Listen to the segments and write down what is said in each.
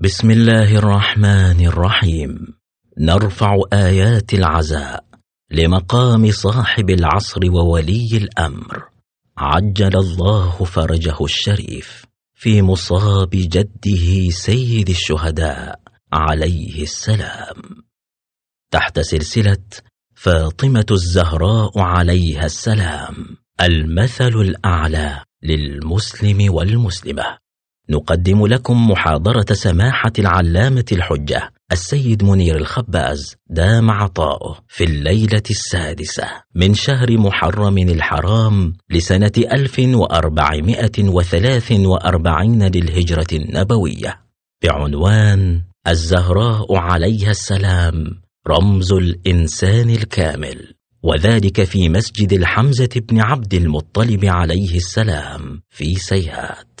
بسم الله الرحمن الرحيم نرفع ايات العزاء لمقام صاحب العصر وولي الامر عجل الله فرجه الشريف في مصاب جده سيد الشهداء عليه السلام تحت سلسله فاطمه الزهراء عليها السلام المثل الاعلى للمسلم والمسلمه نقدم لكم محاضرة سماحة العلامة الحجة السيد منير الخباز دام عطاؤه في الليلة السادسة من شهر محرم الحرام لسنة 1443 للهجرة النبوية. بعنوان الزهراء عليها السلام رمز الإنسان الكامل. وذلك في مسجد الحمزة بن عبد المطلب عليه السلام في سيهات.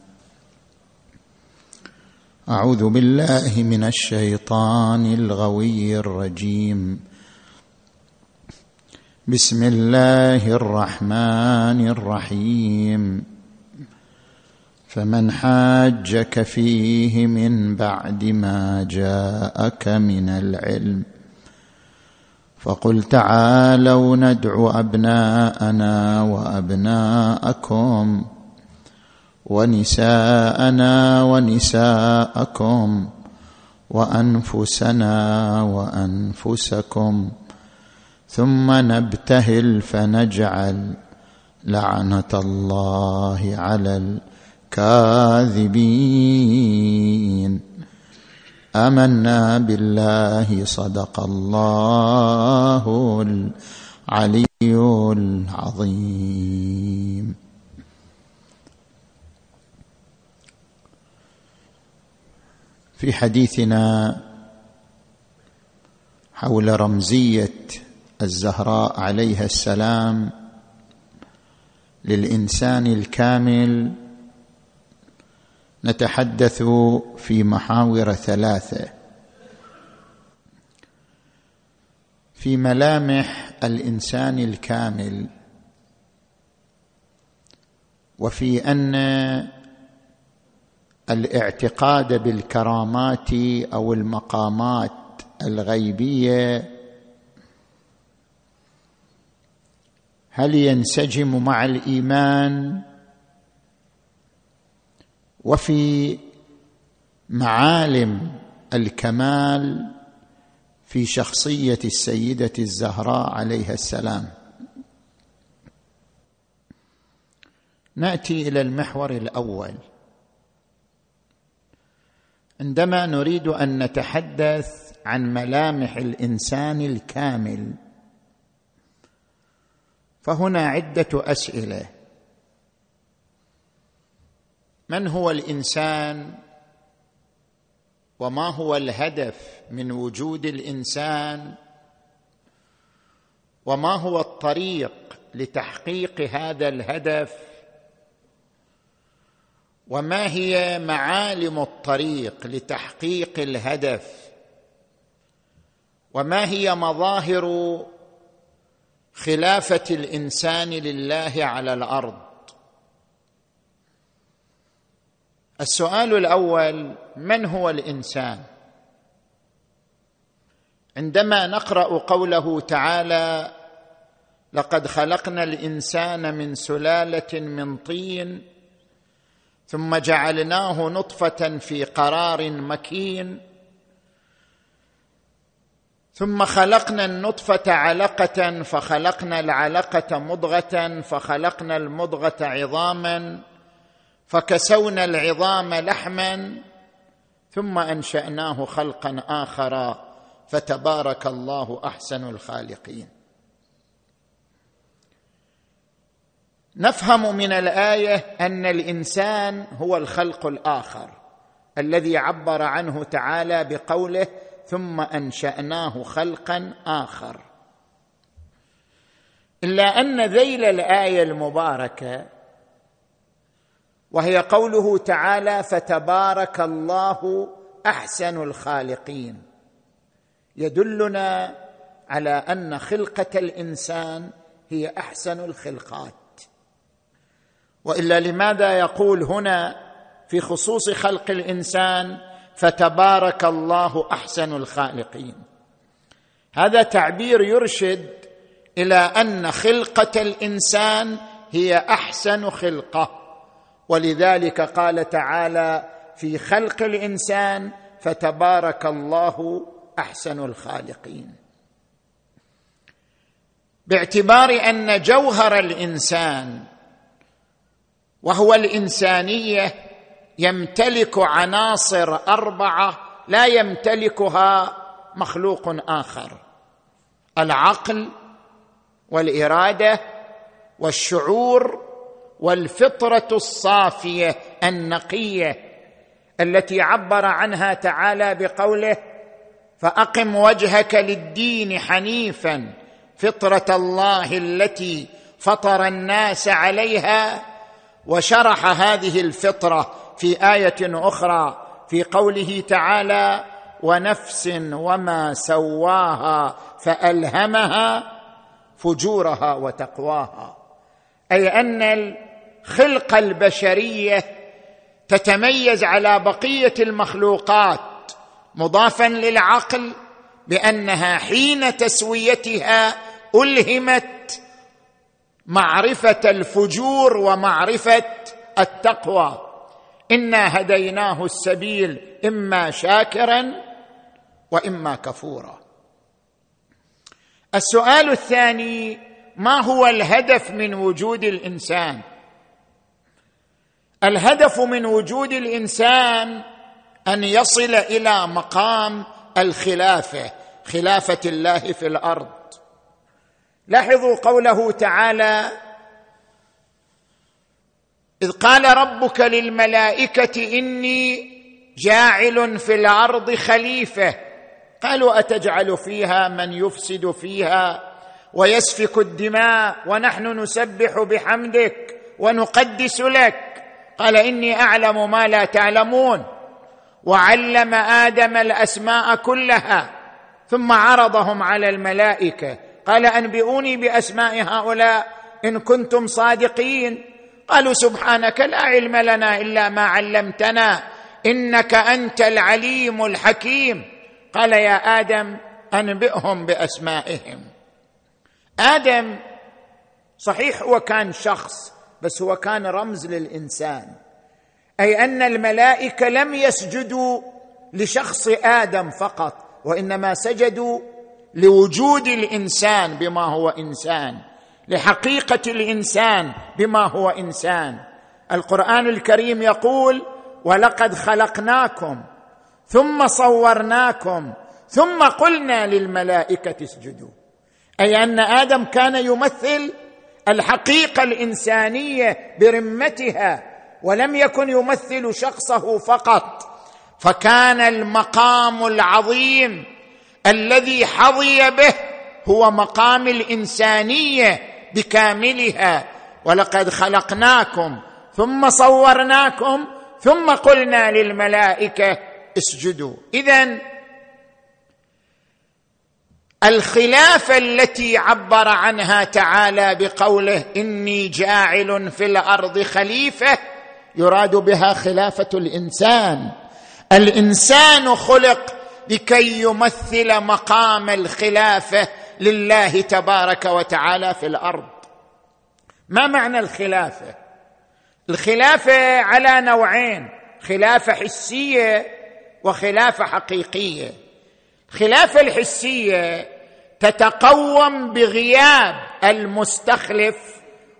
أعوذ بالله من الشيطان الغوي الرجيم. بسم الله الرحمن الرحيم. فمن حاجك فيه من بعد ما جاءك من العلم فقل تعالوا ندعو أبناءنا وأبناءكم ونساءنا ونساءكم وأنفسنا وأنفسكم ثم نبتهل فنجعل لعنة الله على الكاذبين. آمنا بالله صدق الله العلي العظيم. في حديثنا حول رمزية الزهراء عليها السلام للإنسان الكامل نتحدث في محاور ثلاثة. في ملامح الإنسان الكامل وفي أن الاعتقاد بالكرامات أو المقامات الغيبية. هل ينسجم مع الإيمان؟ وفي معالم الكمال في شخصية السيدة الزهراء عليها السلام. نأتي إلى المحور الأول. عندما نريد أن نتحدث عن ملامح الإنسان الكامل فهنا عدة أسئلة. من هو الإنسان وما هو الهدف من وجود الإنسان وما هو الطريق لتحقيق هذا الهدف؟ وما هي معالم الطريق لتحقيق الهدف؟ وما هي مظاهر خلافة الإنسان لله على الأرض؟ السؤال الأول من هو الإنسان؟ عندما نقرأ قوله تعالى لقد خلقنا الإنسان من سلالة من طين ثم جعلناه نطفة في قرار مكين. ثم خلقنا النطفة علقة فخلقنا العلقة مضغة فخلقنا المضغة عظاما فكسونا العظام لحما ثم أنشأناه خلقا آخر فتبارك الله أحسن الخالقين. نفهم من الآية أن الإنسان هو الخلق الآخر الذي عبر عنه تعالى بقوله ثم أنشأناه خلقا آخر. إلا أن ذيل الآية المباركة وهي قوله تعالى فتبارك الله أحسن الخالقين. يدلنا على أن خلقة الإنسان هي أحسن الخلقات. وإلا لماذا يقول هنا في خصوص خلق الإنسان فتبارك الله أحسن الخالقين؟ هذا تعبير يرشد إلى أن خلقة الإنسان هي أحسن خلقة. ولذلك قال تعالى في خلق الإنسان فتبارك الله أحسن الخالقين. باعتبار أن جوهر الإنسان وهو الإنسانية يمتلك عناصر أربعة لا يمتلكها مخلوق آخر العقل والإرادة والشعور والفطرة الصافية النقية التي عبر عنها تعالى بقوله فأقم وجهك للدين حنيفا فطرة الله التي فطر الناس عليها وشرح هذه الفطرة في آية أخرى في قوله تعالى ونفس وما سواها فألهمها فجورها وتقواها. أي أن الخلقه البشرية تتميز على بقية المخلوقات مضافا للعقل بأنها حين تسويتها ألهمت معرفة الفجور ومعرفة التقوى. إنا هديناه السبيل إما شاكرا وإما كفورا. السؤال الثاني ما هو الهدف من وجود الإنسان؟ الهدف من وجود الإنسان أن يصل إلى مقام الخلافة خلافة الله في الأرض. لاحظوا قوله تعالى إذ قال ربك للملائكة إني جاعل في الأرض خليفة. قالوا أتجعل فيها من يفسد فيها ويسفك الدماء ونحن نسبح بحمدك ونقدس لك. قال إني أعلم ما لا تعلمون. وعلم آدم الأسماء كلها. ثم عرضهم على الملائكة. قال أنبئوني بأسماء هؤلاء إن كنتم صادقين. قالوا سبحانك لا علم لنا إلا ما علمتنا إنك أنت العليم الحكيم. قال يا آدم أنبئهم بأسمائهم. آدم صحيح هو كان شخص بس هو كان رمز للإنسان. أي أن الملائكة لم يسجدوا لشخص آدم فقط وإنما سجدوا لوجود الإنسان بما هو إنسان لحقيقة الإنسان بما هو إنسان. القرآن الكريم يقول ولقد خلقناكم ثم صورناكم ثم قلنا للملائكة اسجدوا. أي أن آدم كان يمثل الحقيقة الإنسانية برمتها ولم يكن يمثل شخصه فقط فكان المقام العظيم الذي حظي به هو مقام الإنسانية بكاملها. ولقد خلقناكم ثم صورناكم ثم قلنا للملائكة اسجدوا. اذا الخلافه التي عبر عنها تعالى بقوله إني جاعل في الأرض خليفة يراد بها خلافة الإنسان. الإنسان خلق لكي يمثل مقام الخلافة لله تبارك وتعالى في الأرض. ما معنى الخلافة؟ الخلافة على نوعين خلافة حسية وخلافة حقيقية. الخلافة الحسية تتقوم بغياب المستخلف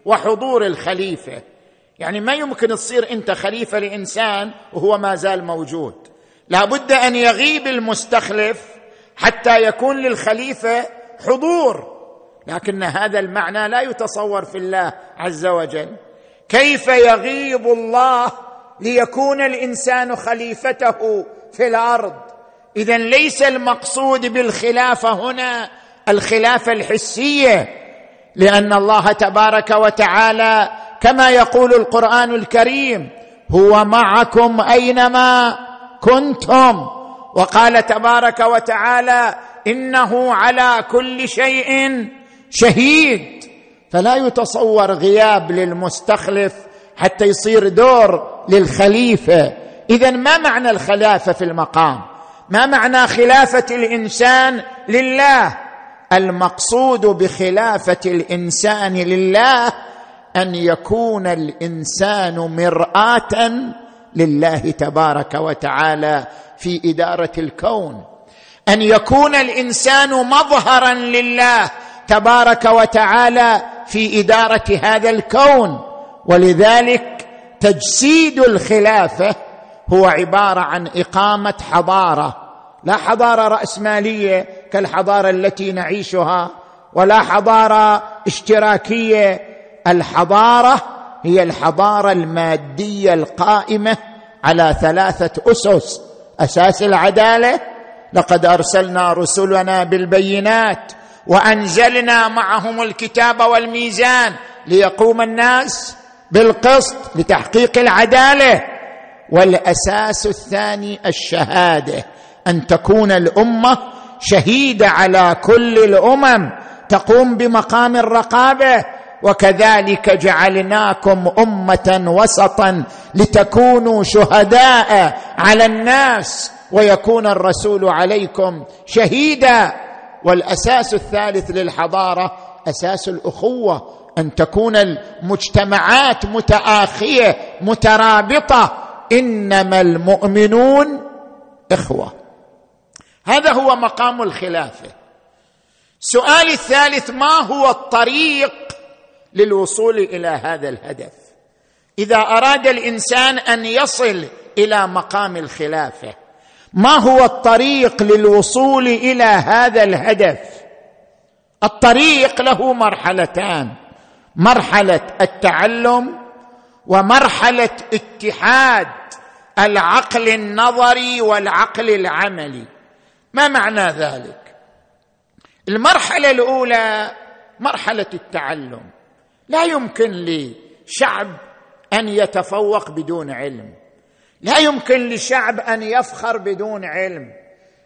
وحضور الخليفة. يعني ما يمكن تصير أنت خليفة لإنسان وهو ما زال موجود. لابد أن يغيب المستخلف حتى يكون للخليفة حضور. لكن هذا المعنى لا يتصور في الله عز وجل. كيف يغيب الله ليكون الإنسان خليفته في الأرض؟ إذا ليس المقصود بالخلافة هنا الخلافة الحسية لأن الله تبارك وتعالى كما يقول القرآن الكريم هو معكم أينما كنتم وقال تبارك وتعالى إنه على كل شيء شهيد. فلا يتصور غياب للمستخلف حتى يصير دور للخليفة. اذا ما معنى الخلافة في المقام؟ ما معنى خلافة الإنسان لله؟ المقصود بخلافة الإنسان لله أن يكون الإنسان مرآة لله تبارك وتعالى في إدارة الكون. أن يكون الإنسان مظهرا لله تبارك وتعالى في إدارة هذا الكون. ولذلك تجسيد الخلافة هو عبارة عن إقامة حضارة. لا حضارة رأسمالية كالحضارة التي نعيشها ولا حضارة اشتراكية. الحضارة هي الحضارة المادية القائمة على ثلاثة أسس. أساس العدالة لقد أرسلنا رسلنا بالبينات وأنزلنا معهم الكتاب والميزان ليقوم الناس بالقسط لتحقيق العدالة. والأساس الثاني الشهادة أن تكون الأمة شهيدة على كل الأمم تقوم بمقام الرقابة وكذلك جعلناكم أمة وسطا لتكونوا شهداء على الناس ويكون الرسول عليكم شهيدا. والأساس الثالث للحضارة أساس الأخوة أن تكون المجتمعات متآخية مترابطة. إنما المؤمنون إخوة. هذا هو مقام الخلافة. السؤال الثالث ما هو الطريق للوصول إلى هذا الهدف. إذا أراد الإنسان أن يصل إلى مقام الخلافة ما هو الطريق للوصول إلى هذا الهدف؟ الطريق له مرحلتان مرحلة التعلم ومرحلة اتحاد العقل النظري والعقل العملي. ما معنى ذلك؟ المرحلة الأولى مرحلة التعلم. لا يمكن لشعب أن يتفوق بدون علم. لا يمكن لشعب أن يفخر بدون علم.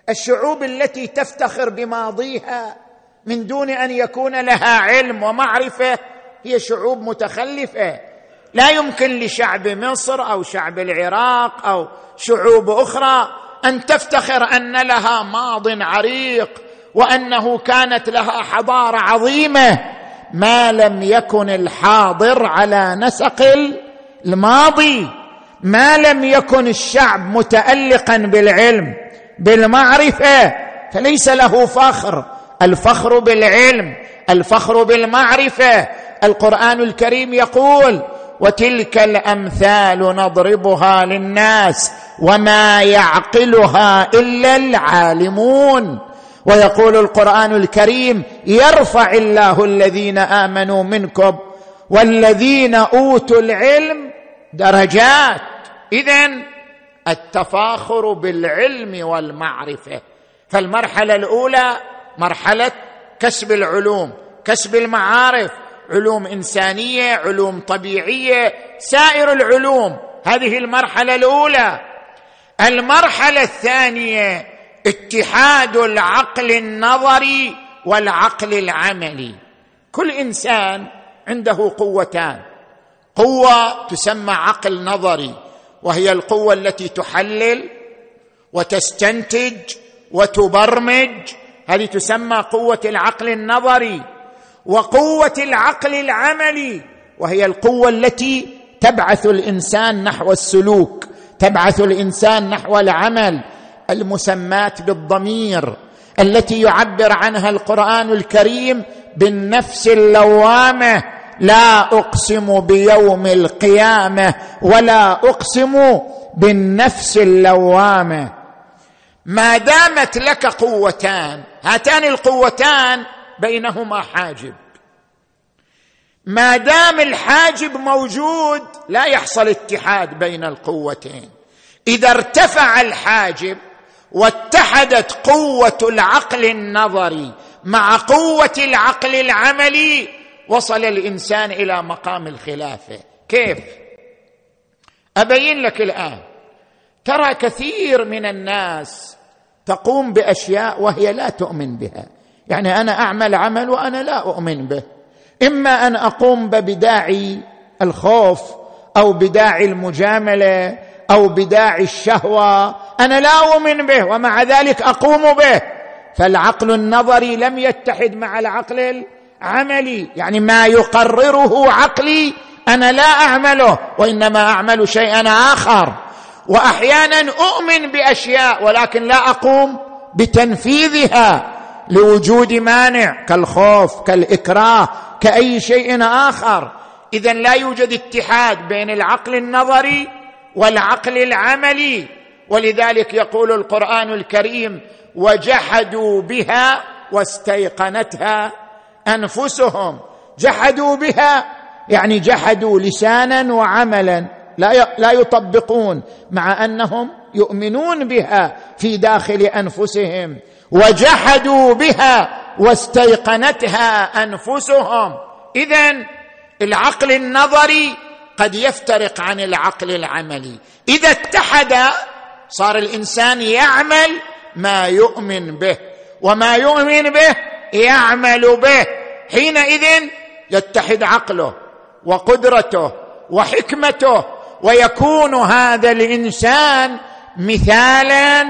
الشعوب التي تفتخر بماضيها من دون أن يكون لها علم ومعرفة هي شعوب متخلفة. لا يمكن لشعب مصر أو شعب العراق أو شعوب أخرى أن تفتخر أن لها ماض عريق وأنه كانت لها حضارة عظيمة. ما لم يكن الحاضر على نسق الماضي. ما لم يكن الشعب متالقا بالعلم بالمعرفة. فليس له فخر. الفخر بالعلم الفخر بالمعرفة. القرآن الكريم يقول وتلك الأمثال نضربها للناس وما يعقلها إلا العالمون ويقول القرآن الكريم يرفع الله الذين آمنوا منكم والذين أوتوا العلم درجات. اذا التفاخر بالعلم والمعرفة. فالمرحلة الأولى مرحلة كسب العلوم كسب المعارف. علوم إنسانية علوم طبيعية سائر العلوم. هذه المرحلة الأولى. المرحلة الثانية اتحاد العقل النظري والعقل العملي. كل إنسان عنده قوتان. قوة تسمى عقل نظري وهي القوة التي تحلل وتستنتج وتبرمج. هذه تسمى قوة العقل النظري. وقوة العقل العملي وهي القوة التي تبعث الإنسان نحو السلوك تبعث الإنسان نحو العمل. المسمات بالضمير التي يعبر عنها القرآن الكريم بالنفس اللوامة. لا أقسم بيوم القيامة ولا أقسم بالنفس اللوامة. ما دامت لك قوتان هاتان القوتان بينهما حاجب. ما دام الحاجب موجود لا يحصل اتحاد بين القوتين. إذا ارتفع الحاجب واتحدت قوة العقل النظري مع قوة العقل العملي. وصل الإنسان إلى مقام الخلافة. كيف؟ أبين لك الآن. ترى كثير من الناس تقوم بأشياء وهي لا تؤمن بها. يعني أنا أعمل عمل وأنا لا أؤمن به. إما أن أقوم بداعي الخوف أو بداعي المجاملة أو بداعي الشهوة أنا لا أؤمن به ومع ذلك أقوم به. فالعقل النظري لم يتحد مع العقل العملي. يعني ما يقرره عقلي أنا لا أعمله وإنما أعمل شيئا آخر. واحيانا أؤمن بأشياء ولكن لا أقوم بتنفيذها لوجود مانع كالخوف كالإكراه كأي شيء آخر. اذا لا يوجد اتحاد بين العقل النظري والعقل العملي. ولذلك يقول القرآن الكريم وجحدوا بها واستيقنتها أنفسهم. جحدوا بها يعني جحدوا لسانا وعملا لا لا يطبقون مع أنهم يؤمنون بها في داخل أنفسهم. وجحدوا بها واستيقنتها أنفسهم. اذا العقل النظري قد يفترق عن العقل العملي. إذا اتحد صار الإنسان يعمل ما يؤمن به وما يؤمن به يعمل به. حينئذ يتحد عقله وقدرته وحكمته ويكون هذا الإنسان مثالا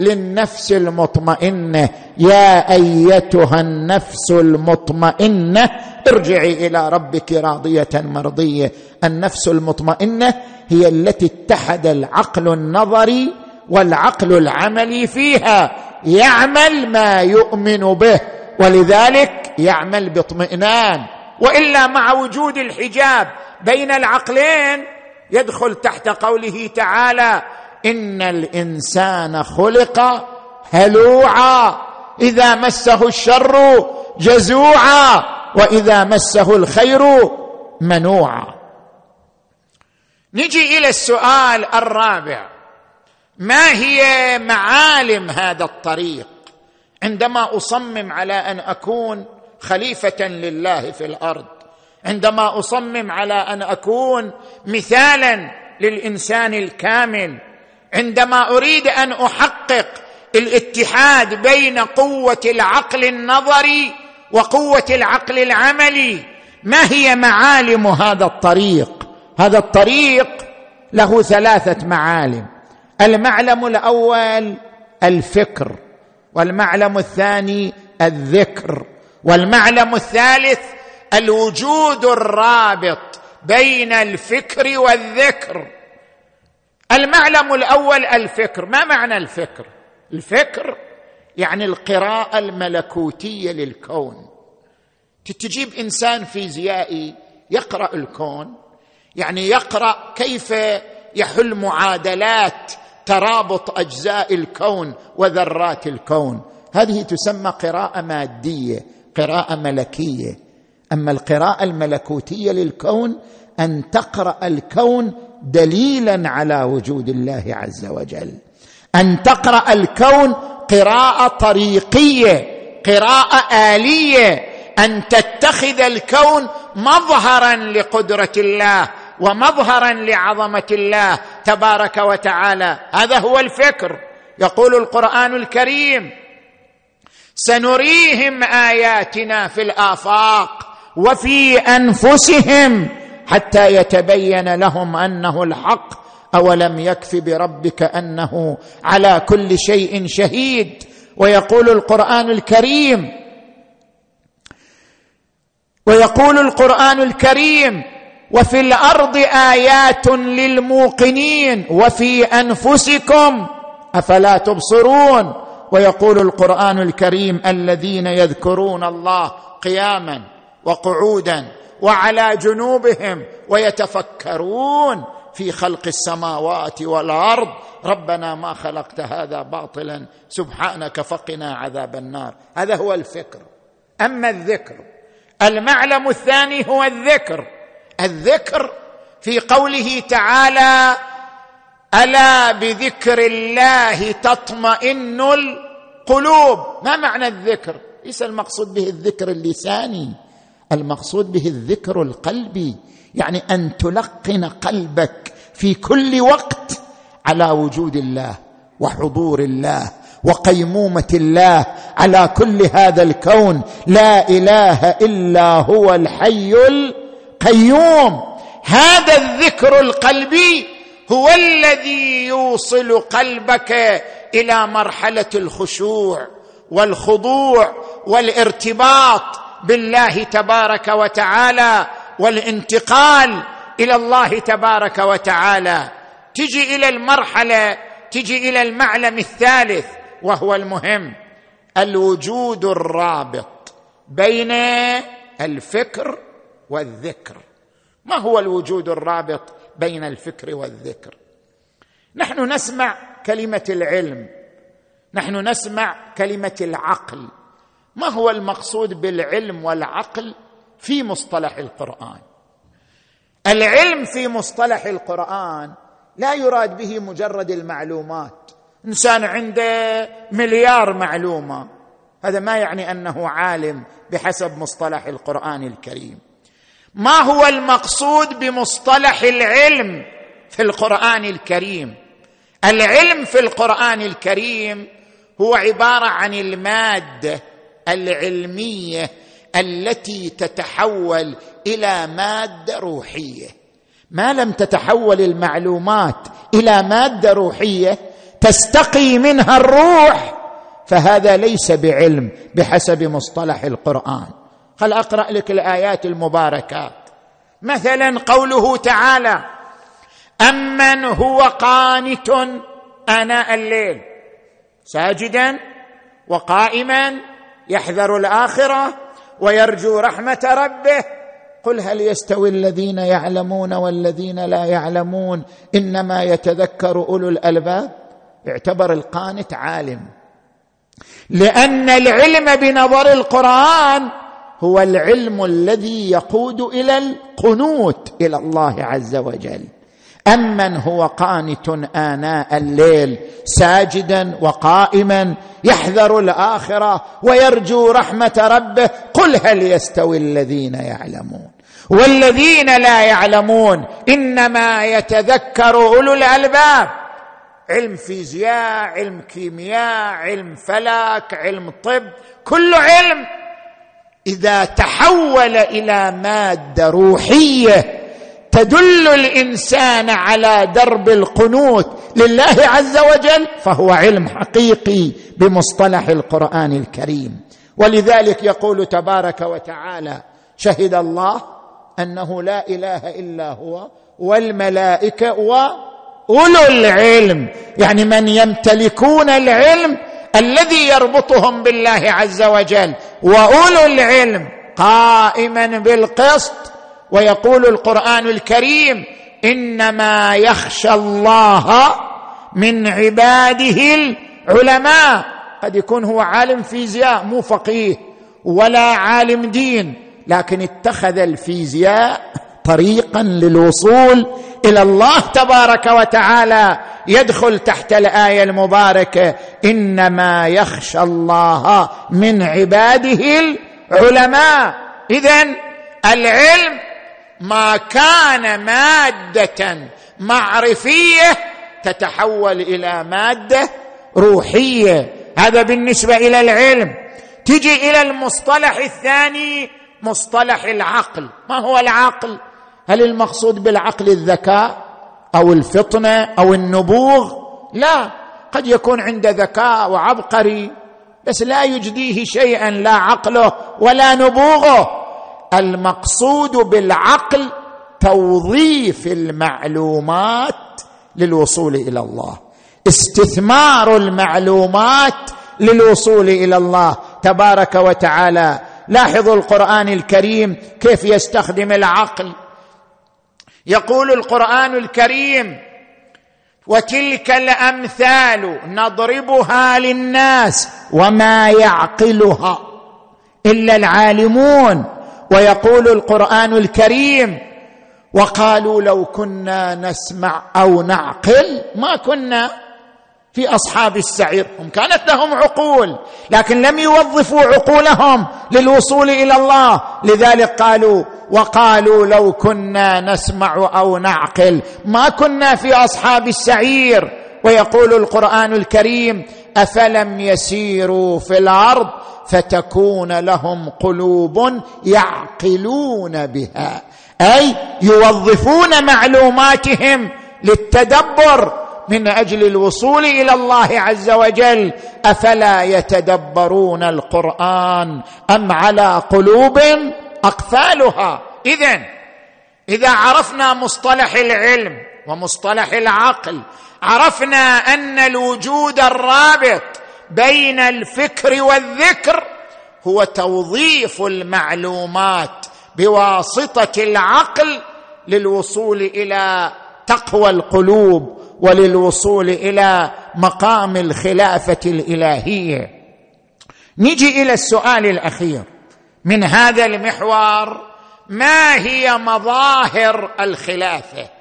للنفس المطمئنة. يا أيتها النفس المطمئنة ارجعي إلى ربك راضية مرضية. النفس المطمئنة هي التي اتحد العقل النظري والعقل العملي فيها. يعمل ما يؤمن به ولذلك يعمل باطمئنان. وإلا مع وجود الحجاب بين العقلين يدخل تحت قوله تعالى إن الإنسان خلق هلوعا. إذا مسه الشر جزوعا وإذا مسه الخير منوعا. نجي إلى السؤال الرابع. ما هي معالم هذا الطريق؟ عندما أصمم على أن أكون خليفة لله في الأرض عندما أصمم على أن أكون مثالا للإنسان الكامل عندما أريد أن أحقق الاتحاد بين قوة العقل النظري وقوة العقل العملي ما هي معالم هذا الطريق؟ هذا الطريق له ثلاثة معالم. المعلم الأول الفكر والمعلم الثاني الذكر والمعلم الثالث الوجود الرابط بين الفكر والذكر. المعلم الأول الفكر. ما معنى الفكر؟ الفكر يعني القراءة الملكوتية للكون. تجيب إنسان فيزيائي يقرأ الكون يعني يقرأ كيف يحل معادلات ترابط أجزاء الكون وذرات الكون. هذه تسمى قراءة مادية قراءة ملكية. أما القراءة الملكوتية للكون أن تقرأ الكون دليلا على وجود الله عز وجل. أن تقرأ الكون قراءة طريقية قراءة آلية. أن تتخذ الكون مظهرا لقدرة الله ومظهرا لعظمة الله تبارك وتعالى. هذا هو الفكر. يقول القرآن الكريم سنريهم آياتنا في الآفاق وفي أنفسهم حتى يتبين لهم أنه الحق أولم يكف بربك أنه على كل شيء شهيد. ويقول القرآن الكريم ويقول القرآن الكريم وفي الأرض آيات للموقنين وفي أنفسكم أفلا تبصرون؟ ويقول القرآن الكريم الذين يذكرون الله قياما وقعودا. وعلى جنوبهم ويتفكرون في خلق السماوات والأرض. ربنا ما خلقت هذا باطلا. سبحانك فقنا عذاب النار. هذا هو الفكر. أما الذكر المعلم الثاني هو الذكر. الذكر في قوله تعالى ألا بذكر الله تطمئن القلوب. ما معنى الذكر؟ ليس المقصود به الذكر اللساني. المقصود به الذكر القلبي يعني أن تلقن قلبك في كل وقت على وجود الله وحضور الله وقيمومة الله على كل هذا الكون. لا إله إلا هو الحي القيوم. هذا الذكر القلبي هو الذي يوصل قلبك إلى مرحلة الخشوع والخضوع والارتباط بالله تبارك وتعالى والانتقال إلى الله تبارك وتعالى. تجي إلى المرحلة تجي إلى المعلم الثالث وهو المهم. الوجود الرابط بين الفكر والذكر. ما هو الوجود الرابط بين الفكر والذكر؟ نحن نسمع كلمة العلم. نحن نسمع كلمة العقل. ما هو المقصود بالعلم والعقل في مصطلح القرآن؟ العلم في مصطلح القرآن لا يراد به مجرد المعلومات. إنسان عنده مليار معلومة. هذا ما يعني أنه عالم بحسب مصطلح القرآن الكريم. ما هو المقصود بمصطلح العلم في القرآن الكريم؟ العلم في القرآن الكريم هو عبارة عن المادة العلمية التي تتحول إلى مادة روحية. ما لم تتحول المعلومات إلى مادة روحية تستقي منها الروح فهذا ليس بعلم بحسب مصطلح القرآن. خل أقرأ لك الآيات المباركات. مثلا قوله تعالى امن هو قانت اناء الليل ساجدا وقائما يحذر الآخرة ويرجو رحمة ربه. قل هل يستوي الذين يعلمون والذين لا يعلمون؟ إنما يتذكر أولو الألباب. اعتبر القانت عالم. لأن العلم بنظر القرآن هو العلم الذي يقود إلى القنوت إلى الله عز وجل. أمن هو قانت آناء الليل. ساجدا وقائما يحذر الآخرة ويرجو رحمة ربه. قل هل يستوي الذين يعلمون؟ والذين لا يعلمون إنما يتذكر أولو الألباب. علم فيزياء علم كيمياء علم فلك علم طب كل علم إذا تحول إلى مادة روحية تدل الإنسان على درب القنوت لله عز وجل فهو علم حقيقي بمصطلح القرآن الكريم. ولذلك يقول تبارك وتعالى شهد الله أنه لا إله إلا هو والملائكة وأولو العلم. يعني من يمتلكون العلم الذي يربطهم بالله عز وجل وأولو العلم قائما بالقسط ويقول القرآن الكريم إنما يخشى الله من عباده العلماء. قد يكون هو عالم فيزياء مو فقيه ولا عالم دين لكن اتخذ الفيزياء طريقا للوصول إلى الله تبارك وتعالى. يدخل تحت الآية المباركة إنما يخشى الله من عباده العلماء. اذا العلم ما كان مادة معرفية تتحول إلى مادة روحية. هذا بالنسبة إلى العلم. تجي إلى المصطلح الثاني مصطلح العقل. ما هو العقل؟ هل المقصود بالعقل الذكاء أو الفطنة أو النبوغ؟ لا. قد يكون عنده ذكاء وعبقري بس لا يجديه شيئا لا عقله ولا نبوغه. المقصود بالعقل توظيف المعلومات للوصول إلى الله. استثمار المعلومات للوصول إلى الله. تبارك وتعالى. لاحظوا القرآن الكريم كيف يستخدم العقل. يقول القرآن الكريم وتلك الأمثال نضربها للناس وما يعقلها إلا العالمون. ويقول القرآن الكريم وقالوا لو كنا نسمع أو نعقل ما كنا في أصحاب السعير. هم كانت لهم عقول لكن لم يوظفوا عقولهم للوصول إلى الله. لذلك قالوا وقالوا لو كنا نسمع أو نعقل ما كنا في أصحاب السعير. ويقول القرآن الكريم أفلم يسيروا في الأرض فتكون لهم قلوب يعقلون بها. أي يوظفون معلوماتهم للتدبر من أجل الوصول إلى الله عز وجل. أفلا يتدبرون القرآن أم على قلوب أقفالها؟ اذا إذا عرفنا مصطلح العلم ومصطلح العقل. عرفنا أن الوجود الرابط بين الفكر والذكر هو توظيف المعلومات بواسطة العقل للوصول إلى تقوى القلوب وللوصول إلى مقام الخلافة الإلهية. نجي إلى السؤال الأخير. من هذا المحور ما هي مظاهر الخلافة؟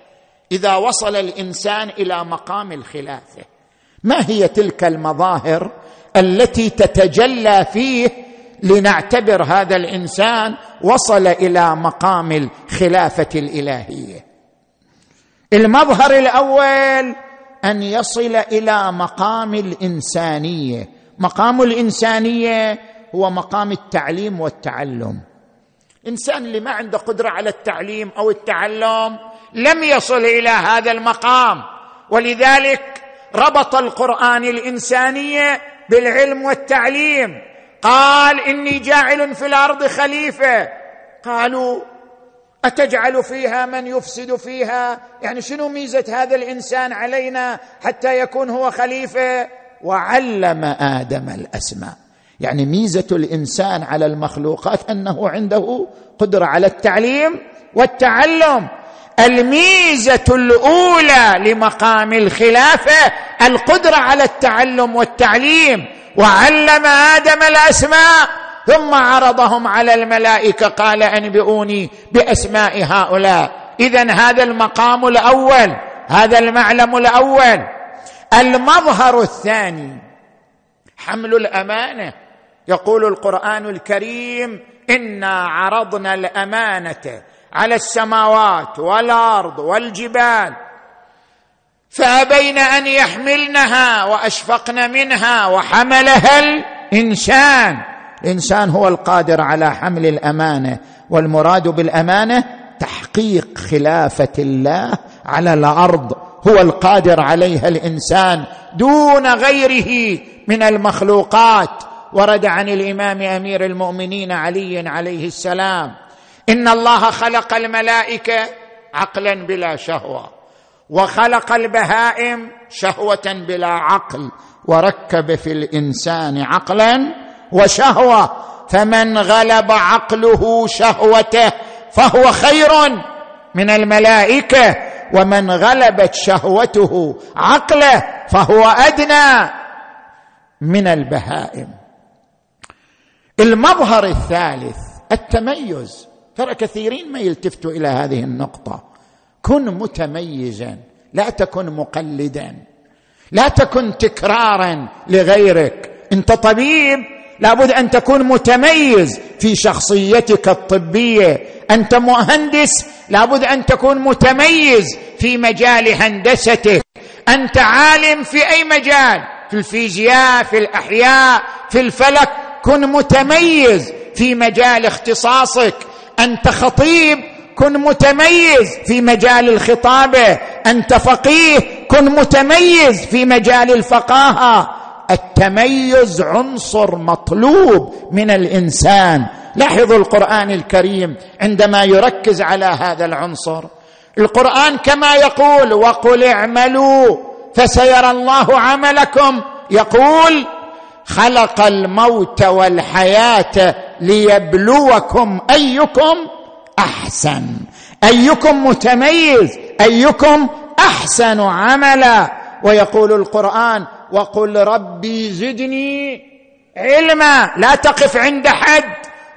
إذا وصل الإنسان إلى مقام الخلافة. ما هي تلك المظاهر التي تتجلى فيه لنعتبر هذا الإنسان وصل إلى مقام الخلافة الإلهية؟ المظهر الأول أن يصل إلى مقام الإنسانية. مقام الإنسانية هو مقام التعليم والتعلم. الانسان اللي ما عنده قدرة على التعليم أو التعلم لم يصل إلى هذا المقام. ولذلك ربط القرآن الإنسانية بالعلم والتعليم. قال إني جاعل في الأرض خليفة. قالوا أتجعل فيها من يفسد فيها؟ يعني شنو ميزة هذا الإنسان علينا حتى يكون هو خليفة؟ وعلم آدم الأسماء. يعني ميزة الإنسان على المخلوقات أنه عنده قدرة على التعليم والتعلم. الميزة الأولى لمقام الخلافة القدرة على التعلم والتعليم. وعلم آدم الأسماء ثم عرضهم على الملائكة قال أنبئوني بأسماء هؤلاء. اذا هذا المقام الأول هذا المعلم الأول. المظهر الثاني حمل الأمانة. يقول القرآن الكريم إنا عرضنا الأمانة على السماوات والأرض والجبال فأبين أن يحملنها وأشفقن منها وحملها الإنسان. الإنسان هو القادر على حمل الأمانة والمراد بالأمانة تحقيق خلافة الله على الأرض. هو القادر عليها الإنسان دون غيره من المخلوقات. ورد عن الإمام أمير المؤمنين علي عليه السلام إن الله خلق الملائكة عقلا بلا شهوة وخلق البهائم شهوة بلا عقل وركب في الإنسان عقلا وشهوة فمن غلب عقله شهوته فهو خير من الملائكة ومن غلبت شهوته عقله فهو أدنى من البهائم. المظهر الثالث التميز. ترى كثيرين ما يلتفتوا إلى هذه النقطة. كن متميزا لا تكن مقلدا لا تكن تكرارا لغيرك. أنت طبيب لابد أن تكون متميز في شخصيتك الطبية. أنت مهندس لابد أن تكون متميز في مجال هندستك. أنت عالم في أي مجال؟ في الفيزياء في الأحياء في الفلك. كن متميز في مجال اختصاصك. أنت خطيب كن متميز في مجال الخطابة. أنت فقيه كن متميز في مجال الفقاهة. التميز عنصر مطلوب من الإنسان. لاحظوا القرآن الكريم عندما يركز على هذا العنصر. القرآن كما يقول وقل اعملوا فسيرى الله عملكم. يقول خلق الموت والحياة ليبلوكم أيكم أحسن. أيكم متميز أيكم أحسن عملا. ويقول القرآن وقل ربي زدني علما. لا تقف عند حد.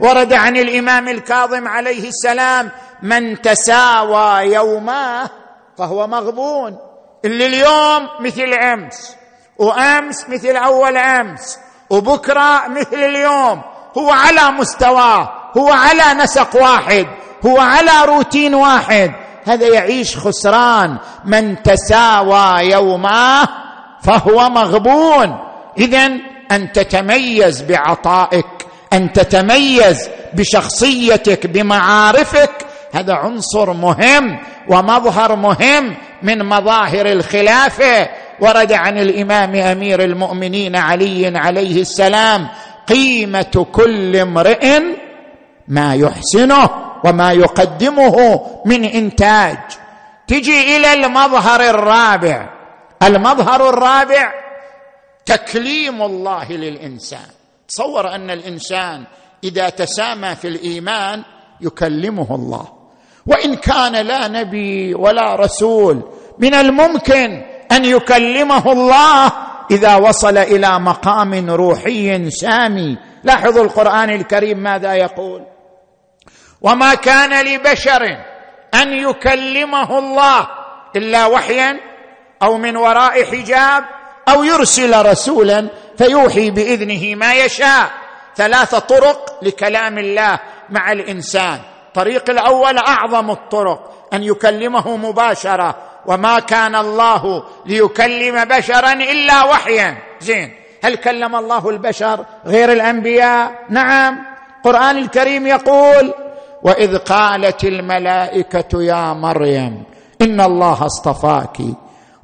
ورد عن الإمام الكاظم عليه السلام من تساوى يوماه فهو مغبون. اللي اليوم مثل أمس. وامس مثل اول امس وبكره مثل اليوم. هو على مستواه هو على نسق واحد هو على روتين واحد. هذا يعيش خسران. من تساوى يوماه فهو مغبون. اذا أن تتميز بعطائك أن تتميز بشخصيتك بمعارفك. هذا عنصر مهم ومظهر مهم من مظاهر الخلافة. ورد عن الإمام أمير المؤمنين علي عليه السلام قيمة كل امرئ ما يحسنه وما يقدمه من إنتاج. تجي إلى المظهر الرابع. المظهر الرابع تكليم الله للإنسان. تصور أن الإنسان إذا تسامى في الإيمان يكلمه الله. وإن كان لا نبي ولا رسول من الممكن أن يكلمه الله إذا وصل إلى مقام روحي سامي. لاحظوا القرآن الكريم ماذا يقول؟ وما كان لبشر أن يكلمه الله إلا وحيا أو من وراء حجاب أو يرسل رسولا فيوحي بإذنه ما يشاء. ثلاث طرق لكلام الله مع الإنسان. الطريق الأول أعظم الطرق أن يكلمه مباشرة وما كان الله ليكلم بشرا إلا وحيا. زين. هل كلم الله البشر غير الأنبياء؟ نعم. القران الكريم يقول وإذ قالت الملائكة يا مريم إن الله اصطفاك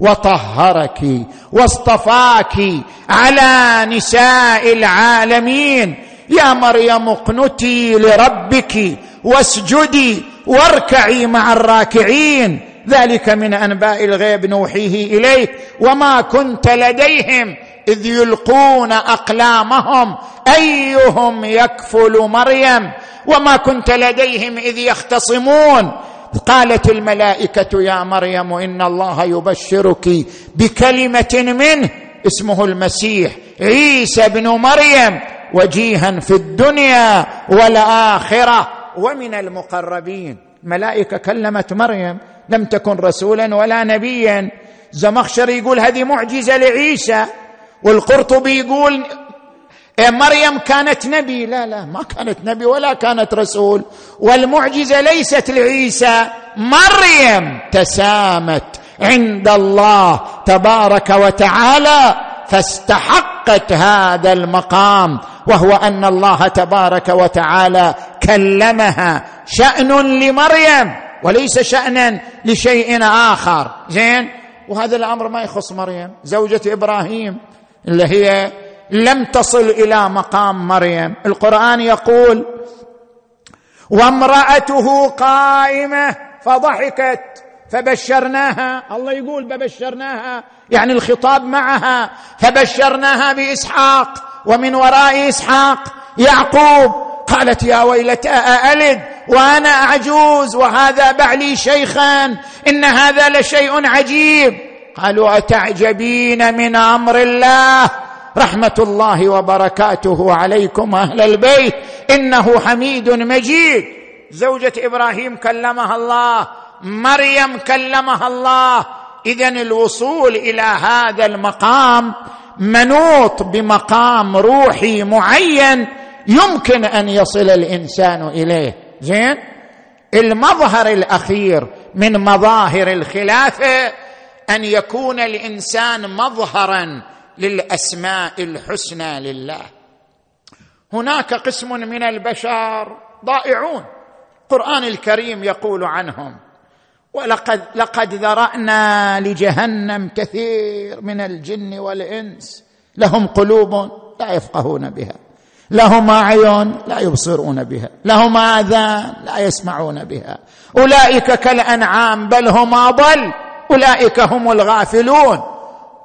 وطهرك واصطفاك على نساء العالمين. يا مريم اقنتي لربك واسجدي واركعي مع الراكعين. ذلك من أنباء الغيب نوحيه اليك وما كنت لديهم إذ يلقون أقلامهم. أيهم يكفل مريم؟ وما كنت لديهم إذ يختصمون؟ قالت الملائكة يا مريم إن الله يبشرك بكلمة منه اسمه المسيح عيسى بن مريم. وجيها في الدنيا والآخرة. ومن المقربين. ملائكة كلمت مريم. لم تكن رسولا ولا نبيا. زمخشر يقول هذه معجزة لعيسى والقرطبي يقول إيه مريم كانت نبي. لا لا ما كانت نبي ولا كانت رسول. والمعجزة ليست لعيسى مريم تسامت عند الله تبارك وتعالى فاستحقت هذا المقام وهو أن الله تبارك وتعالى كلمها شأن لمريم. وليس شأنا لشيء آخر. زين؟ وهذا الأمر ما يخص مريم. زوجة إبراهيم اللي هي لم تصل إلى مقام مريم. القرآن يقول وامرأته قائمة فضحكت فبشرناها. الله يقول ببشرناها يعني الخطاب معها. فبشرناها بإسحاق ومن وراء إسحاق يعقوب قالت يا ويلتى أألد؟ وأنا أعجوز وهذا بعلي شيخا إن هذا لشيء عجيب. قالوا أتعجبين من أمر الله؟ رحمة الله وبركاته عليكم أهل البيت. إنه حميد مجيد. زوجة إبراهيم كلمها الله مريم كلمها الله. اذا الوصول إلى هذا المقام منوط بمقام روحي معين. يمكن أن يصل الإنسان إليه. زين؟ المظهر الأخير من مظاهر الخلافة أن يكون الإنسان مظهرا للأسماء الحسنى لله. هناك قسم من البشر ضائعون. القرآن الكريم يقول عنهم ولقد لقد ذرأنا لجهنم كثير من الجن والإنس لهم قلوب لا يفقهون بها. لهم أعين لا يبصرون بها لهم آذان لا يسمعون بها. أولئك كالأنعام بل هم أضل أولئك هم الغافلون.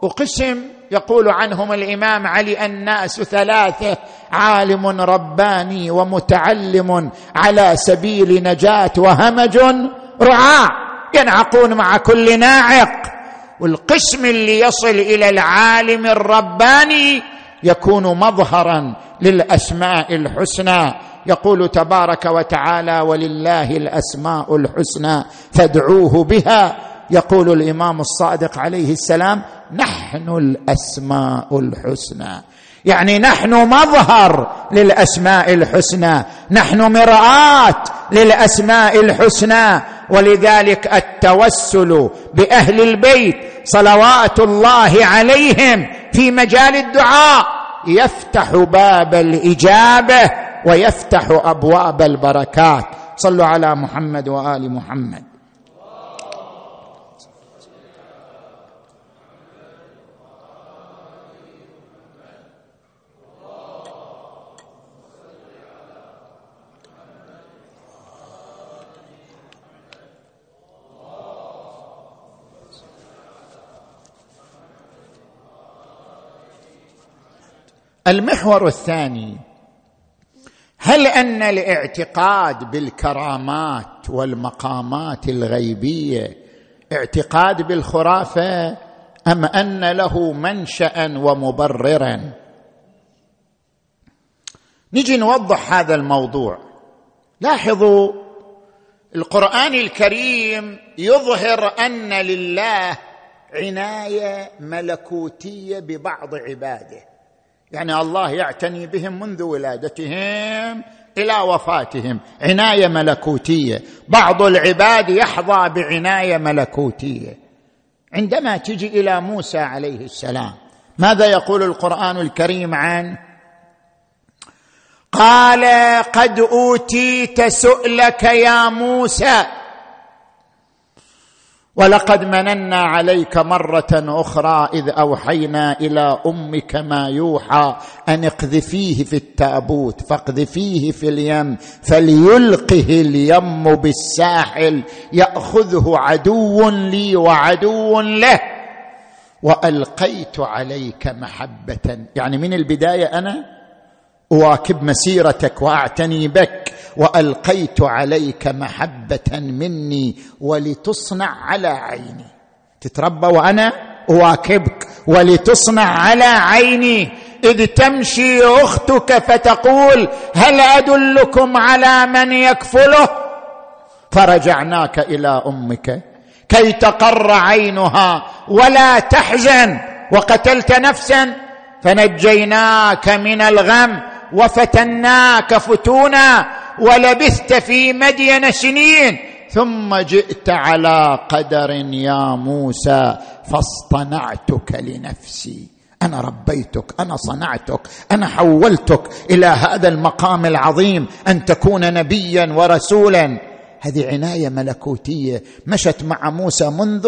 وقسم يقول عنهم الإمام علي الناس ثلاثة عالم رباني ومتعلم على سبيل نجاة وهمج رعاع ينعقون مع كل ناعق. والقسم اللي يصل إلى العالم الرباني يكون مظهرا للأسماء الحسنى. يقول تبارك وتعالى ولله الأسماء الحسنى فادعوه بها. يقول الإمام الصادق عليه السلام نحن الأسماء الحسنى. يعني نحن مظهر للأسماء الحسنى. نحن مراه للأسماء الحسنى. ولذلك التوسل بأهل البيت صلوات الله عليهم في مجال الدعاء يفتح باب الإجابة ويفتح أبواب البركات. صلوا على محمد وآل محمد. المحور الثاني هل أن الاعتقاد بالكرامات والمقامات الغيبية اعتقاد بالخرافة أم أن له منشا ومبررا؟ نجي نوضح هذا الموضوع. لاحظوا القرآن الكريم يظهر أن لله عناية ملكوتية ببعض عباده. يعني الله يعتني بهم منذ ولادتهم إلى وفاتهم. عناية ملكوتية. بعض العباد يحظى بعناية ملكوتية. عندما تجي إلى موسى عليه السلام ماذا يقول القرآن الكريم عنه قال قد أوتيت سؤلك يا موسى. ولقد مننا عليك مرة أخرى إذ أوحينا إلى أمك ما يوحى أن اقذفيه في التابوت فاقذفيه في اليم فليلقه اليم بالساحل يأخذه عدو لي وعدو له. وألقيت عليك محبة يعني من البداية أنا أواكب مسيرتك وأعتني بك. وألقيت عليك محبة مني ولتصنع على عيني. تتربى وأنا أواكبك. ولتصنع على عيني. إذ تمشي أختك فتقول هل أدلكم على من يكفله؟ فرجعناك إلى أمك كي تقر عينها ولا تحزن. وقتلت نفسا فنجيناك من الغم وفتناك فتونا. ولبثت في مدين سنين ثم جئت على قدر يا موسى فاصطنعتك لنفسي. أنا ربيتك أنا صنعتك أنا حولتك إلى هذا المقام العظيم أن تكون نبيا ورسولا. هذه عناية ملكوتية مشت مع موسى منذ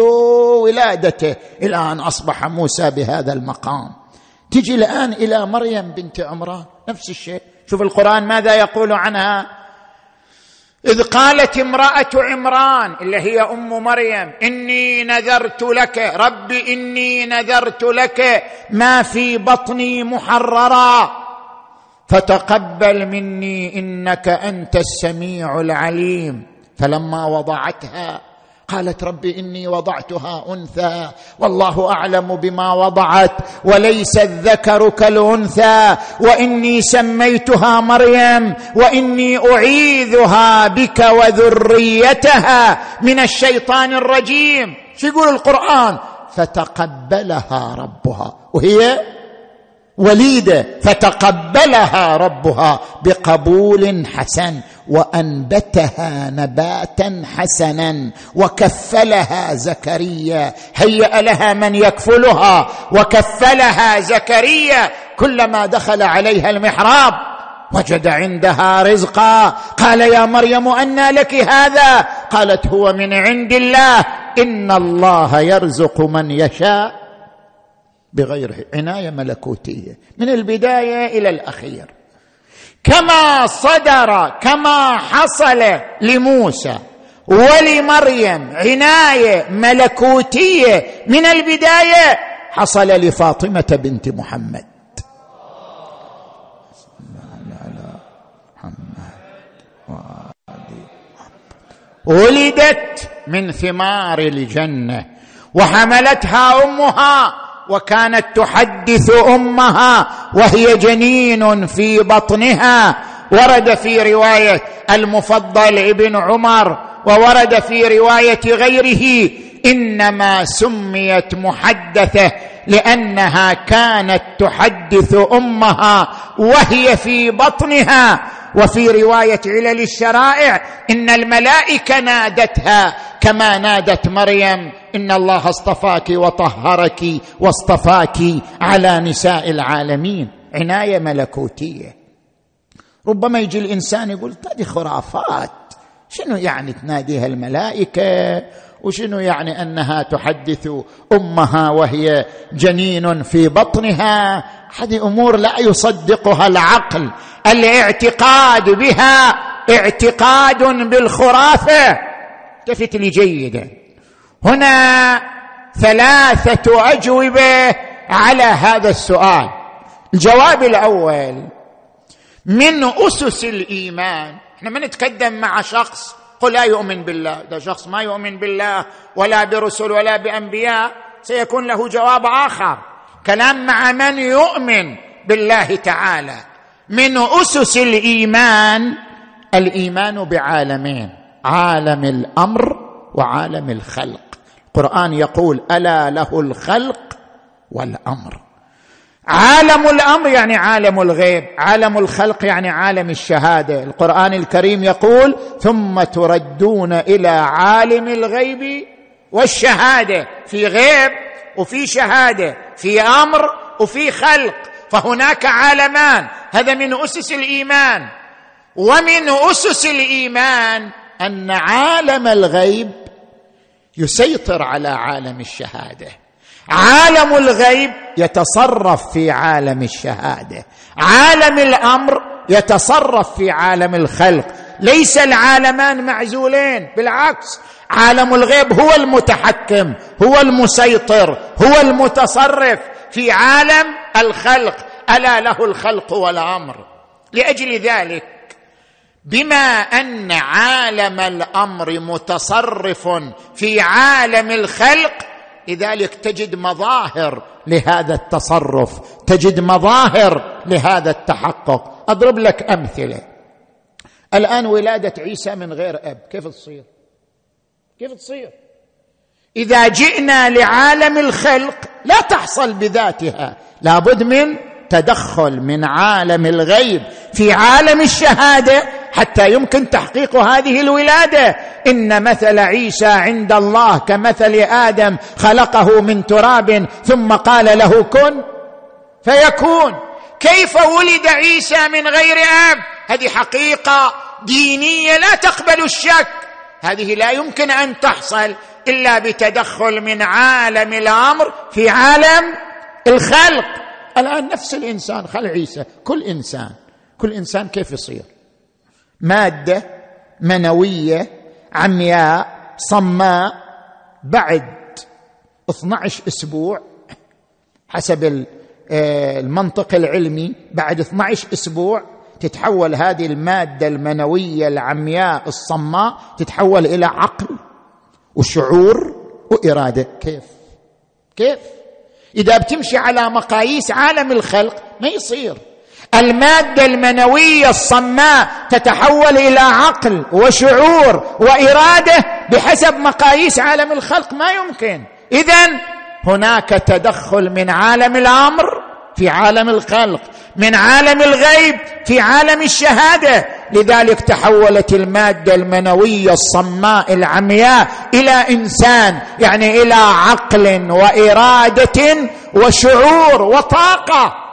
ولادته إلى أن أصبح موسى بهذا المقام. تجي الآن إلى مريم بنت عمران نفس الشيء. شوف القرآن ماذا يقول عنها؟ إذ قالت امرأة عمران اللي هي أم مريم إني نذرت لك رب إني نذرت لك ما في بطني محررا. فتقبل مني إنك أنت السميع العليم. فلما وضعتها قالت رب إني وضعتها أنثى والله أعلم بما وضعت وليس الذكر كالأنثى وإني سميتها مريم وإني أعيذها بك وذريتها من الشيطان الرجيم. شو يقول القرآن؟ فتقبلها ربها. وهي؟ وليدة فتقبلها ربها بقبول حسن وأنبتها نباتا حسنا وكفلها زكريا. هيأ لها من يكفلها وكفلها زكريا. كلما دخل عليها المحراب وجد عندها رزقا. قال يا مريم انى لك هذا؟ قالت هو من عند الله. إن الله يرزق من يشاء. بغير عناية ملكوتية. من البداية إلى الأخير. كما صدر كما حصل لموسى ولمريم عناية ملكوتية من البداية حصل لفاطمة بنت محمد. ولدت من ثمار الجنة وحملتها أمها وكانت تحدث أمها وهي جنين في بطنها. ورد في رواية المفضل ابن عمر وورد في رواية غيره إنما سميت محدثة لأنها كانت تحدث أمها وهي في بطنها. وفي رواية علل الشرائع إن الملائكة نادتها كما نادت مريم ان الله اصطفاك وطهرك واصطفاك على نساء العالمين. عناية ملكوتية. ربما يجي الإنسان يقول هذه خرافات. شنو يعني تناديها الملائكة؟ وشنو يعني أنها تحدث أمها وهي جنين في بطنها؟ هذه أمور لا يصدقها العقل. الاعتقاد بها اعتقاد بالخرافة. التفت لي جيدا. هنا ثلاثة أجوبة على هذا السؤال. الجواب الأول من أسس الإيمان إحنا ما نتقدم مع شخص قل لا يؤمن بالله. ده شخص ما يؤمن بالله ولا برسل ولا بأنبياء سيكون له جواب آخر. كلام مع من يؤمن بالله تعالى. من أسس الإيمان؟ الإيمان بعالمين عالم الأمر وعالم الخلق. القرآن يقول ألا له الخلق والأمر. عالم الأمر يعني عالم الغيب عالم الخلق يعني عالم الشهادة. القرآن الكريم يقول ثم تردون إلى عالم الغيب والشهادة. في غيب وفي شهادة في أمر وفي خلق. فهناك عالمان هذا من أسس الإيمان. ومن أسس الإيمان أن عالم الغيب يسيطر على عالم الشهادة. عالم الغيب يتصرف في عالم الشهادة. عالم الأمر يتصرف في عالم الخلق. ليس العالمان معزولين بالعكس. عالم الغيب هو المتحكم هو المسيطر هو المتصرف في عالم الخلق. ألا له الخلق والامر لأجل ذلك بما أن عالم الأمر متصرف في عالم الخلق لذلك تجد مظاهر لهذا التصرف تجد مظاهر لهذا التحقق. أضرب لك أمثلة. الآن ولادة عيسى من غير أب كيف تصير؟ كيف تصير؟ إذا جئنا لعالم الخلق لا تحصل بذاتها. لابد من تدخل من عالم الغيب في عالم الشهادة حتى يمكن تحقيق هذه الولادة. إن مثل عيسى عند الله كمثل آدم خلقه من تراب ثم قال له كن فيكون. كيف ولد عيسى من غير آب؟ هذه حقيقة دينية لا تقبل الشك. هذه لا يمكن أن تحصل إلا بتدخل من عالم الأمر في عالم الخلق. الآن نفس الإنسان خل عيسى كل إنسان كل إنسان كيف يصير؟ مادة منوية عمياء صماء بعد 12 أسبوع حسب آه، المنطق العلمي بعد 12 أسبوع تتحول هذه المادة المنوية العمياء الصماء تتحول إلى عقل وشعور وإرادة. كيف؟ كيف؟ إذا بتمشي على مقاييس عالم الخلق ما يصير. المادة المنوية الصماء تتحول إلى عقل وشعور وإرادة بحسب مقاييس عالم الخلق ما يمكن. اذا هناك تدخل من عالم الأمر في عالم الخلق من عالم الغيب في عالم الشهادة. لذلك تحولت المادة المنوية الصماء العمياء إلى إنسان يعني إلى عقل وإرادة وشعور وطاقة.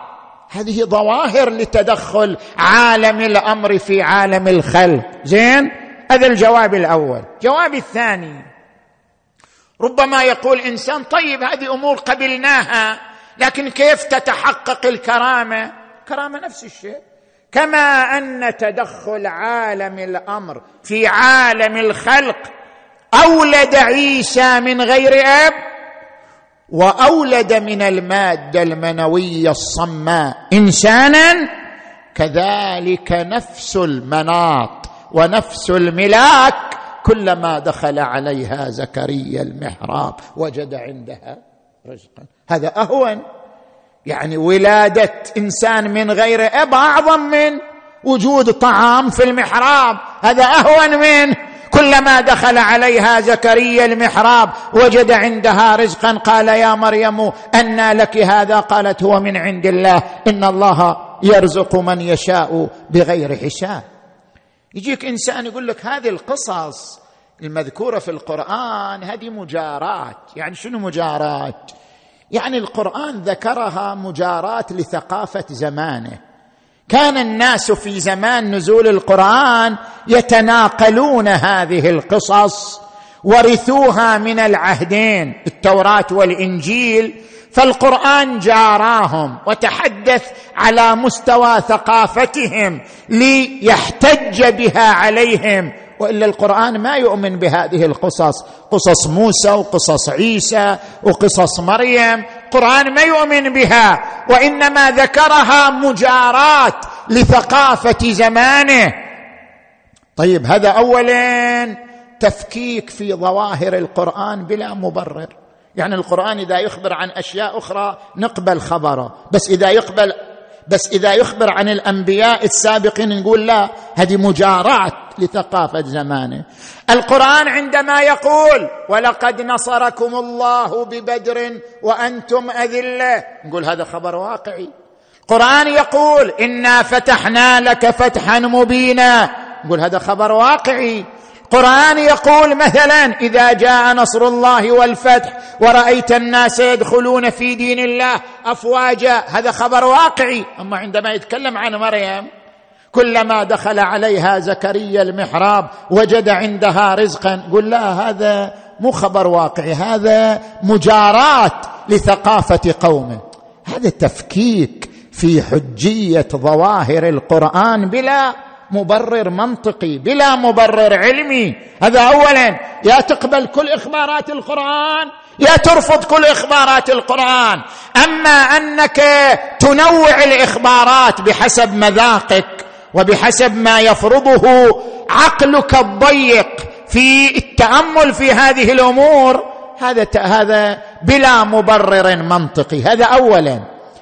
هذه ظواهر لتدخل عالم الأمر في عالم الخلق. زين؟ هذا الجواب الأول. الجواب الثاني. ربما يقول إنسان طيب هذه أمور قبلناها لكن كيف تتحقق الكرامة؟ كرامة نفس الشيء. كما أن تدخل عالم الأمر في عالم الخلق أولد عيسى من غير أب وأولد من المادة المنوية الصماء إنسانا كذلك نفس المناط ونفس الملاك كلما دخل عليها زكريا المحراب وجد عندها رزقا. هذا أهون. يعني ولادة إنسان من غير أب أعظم من وجود طعام في المحراب. هذا أهون من. كلما دخل عليها زكريا المحراب وجد عندها رزقا قال يا مريم أنى لك هذا؟ قالت هو من عند الله. إن الله يرزق من يشاء بغير حساب. يجيك إنسان يقول لك هذه القصص المذكورة في القرآن هذه مجارات. يعني شنو مجارات؟ يعني القرآن ذكرها مجارات لثقافة زمانه. كان الناس في زمان نزول القرآن يتناقلون هذه القصص ورثوها من العهدين التوراة والإنجيل فالقرآن جاراهم وتحدث على مستوى ثقافتهم ليحتج بها عليهم وإلا القرآن ما يؤمن بهذه القصص. قصص موسى وقصص عيسى وقصص مريم. القران ما يؤمن بها. وإنما ذكرها مجارات لثقافة زمانه. طيب هذا اولا تفكيك في ظواهر القرآن بلا مبرر. يعني القرآن إذا يخبر عن أشياء أخرى نقبل خبره. بس إذا يقبل بس إذا يخبر عن الأنبياء السابقين نقول لا هذه مجارات لثقافة زمانه. القرآن عندما يقول ولقد نصركم الله ببدر وأنتم أذلة نقول هذا خبر واقعي. القران يقول إنا فتحنا لك فتحا مبينا نقول هذا خبر واقعي. القران يقول مثلا إذا جاء نصر الله والفتح ورأيت الناس يدخلون في دين الله افواجا هذا خبر واقعي. أما عندما يتكلم عن مريم كلما دخل عليها زكريا المحراب وجد عندها رزقا قل لا هذا مو خبر واقعي هذا مجارات لثقافة قومه. هذا تفكيك في حجية ظواهر القرآن بلا مبرر منطقي بلا مبرر علمي. هذا اولا. يا تقبل كل إخبارات القرآن يا ترفض كل إخبارات القرآن. أما أنك تنوع الإخبارات بحسب مذاقك وبحسب ما يفرضه عقلك الضيق في التأمل في هذه الأمور هذا هذا بلا مبرر منطقي. هذا اولا.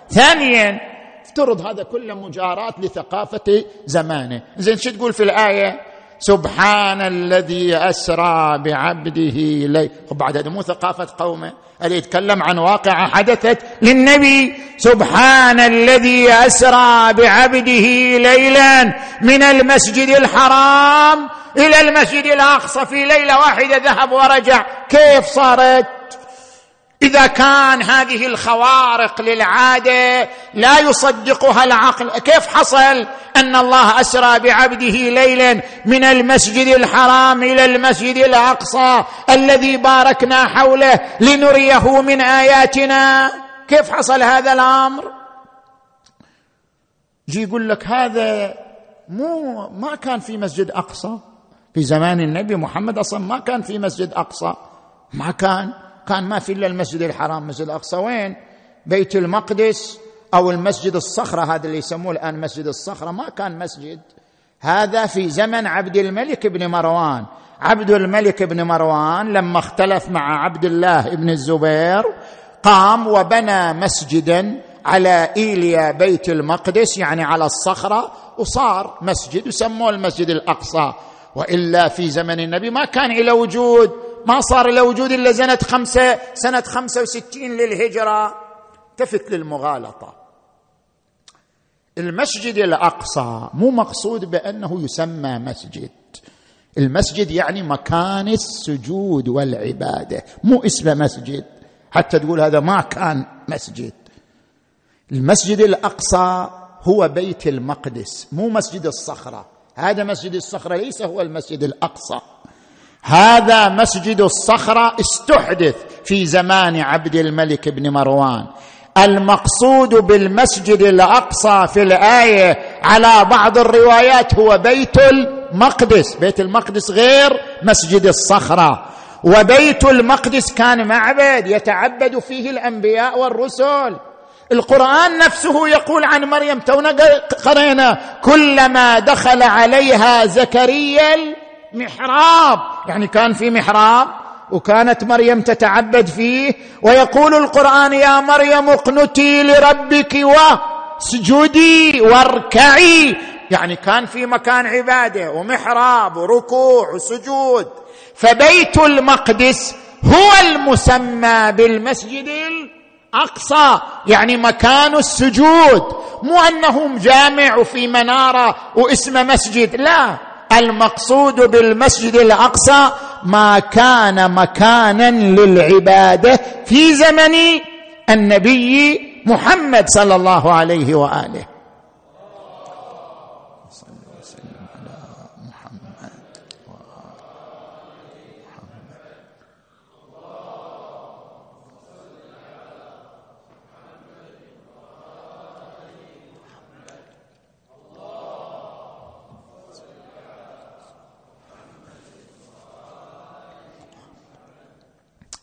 ثانيا افترض هذا كله مجارات لثقافة زمانه. زين شو تقول في الآية؟ سبحان الذي أسرى بعبده لي بعد هذا مو ثقافة قومه. هذا يتكلم عن واقعة حدثت للنبي. سبحان الذي أسرى بعبده ليلا من المسجد الحرام إلى المسجد الأقصى في ليلة واحدة ذهب ورجع. كيف صارت؟ إذا كان هذه الخوارق للعادة لا يصدقها العقل. كيف حصل؟ أن الله أسرى بعبده ليلا من المسجد الحرام إلى المسجد الأقصى الذي باركنا حوله لنريه من آياتنا. كيف حصل هذا الأمر؟ جي يقول لك هذا مو ما كان في مسجد أقصى. في زمان النبي محمد أصلا ما كان في مسجد أقصى. ما كان. كان ما في إلا المسجد الحرام مسجد الأقصى. وين؟ بيت المقدس أو المسجد الصخرة هذا اللي يسموه الآن مسجد الصخرة. ما كان مسجد. هذا في زمن عبد الملك بن مروان. عبد الملك بن مروان لما اختلف مع عبد الله بن الزبير قام وبنى مسجدا على إيليا بيت المقدس يعني على الصخرة وصار مسجد وسموه المسجد الأقصى. وإلا في زمن النبي ما كان إلى وجود ما صار له وجود إلا سنة خمسة سنة خمسة وستين للهجرة. التفت للمغالطة. المسجد الأقصى مو مقصود بأنه يسمى مسجد. المسجد يعني مكان السجود والعبادة مو اسمه مسجد. حتى تقول هذا ما كان مسجد. المسجد الأقصى هو بيت المقدس مو مسجد الصخرة. هذا مسجد الصخرة ليس هو المسجد الأقصى. هذا مسجد الصخرة استحدث في زمان عبد الملك بن مروان. المقصود بالمسجد الأقصى في الآية على بعض الروايات هو بيت المقدس. بيت المقدس غير مسجد الصخرة. وبيت المقدس كان معبد يتعبد فيه الأنبياء والرسل. القرآن نفسه يقول عن مريم تونا قرينا كلما دخل عليها زكريا محراب. يعني كان في محراب وكانت مريم تتعبد فيه ويقول القرآن يا مريم اقنتي لربك واسجدي واركعي. يعني كان في مكان عبادة ومحراب وركوع وسجود. فبيت المقدس هو المسمى بالمسجد الأقصى يعني مكان السجود. مو انه جامع وفي منارة واسم مسجد لا. المقصود بالمسجد الأقصى ما كان مكانا للعبادة في زمن النبي محمد صلى الله عليه وآله.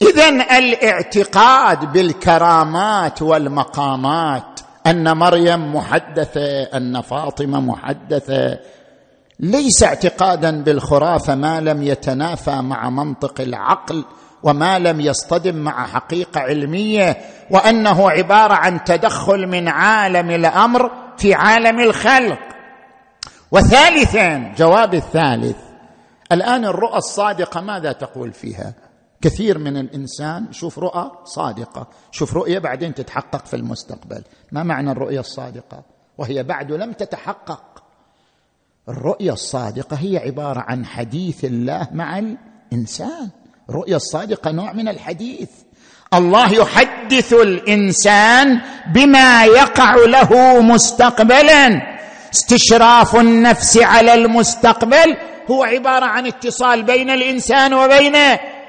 اذا الاعتقاد بالكرامات والمقامات أن مريم محدثة أن فاطمة محدثة ليس اعتقادا بالخرافة ما لم يتنافى مع منطق العقل وما لم يصطدم مع حقيقة علمية وأنه عبارة عن تدخل من عالم الأمر في عالم الخلق. وثالثا جواب الثالث الآن الرؤى الصادقة ماذا تقول فيها؟ كثير من الإنسان يشوف رؤى صادقة شوف رؤية بعدين تتحقق في المستقبل. ما معنى الرؤية الصادقة؟ وهي بعد لم تتحقق. الرؤية الصادقة هي عبارة عن حديث الله مع الإنسان. الرؤية الصادقة نوع من الحديث. الله يحدث الإنسان بما يقع له مستقبلا. استشراف النفس على المستقبل هو عبارة عن اتصال بين الإنسان وبين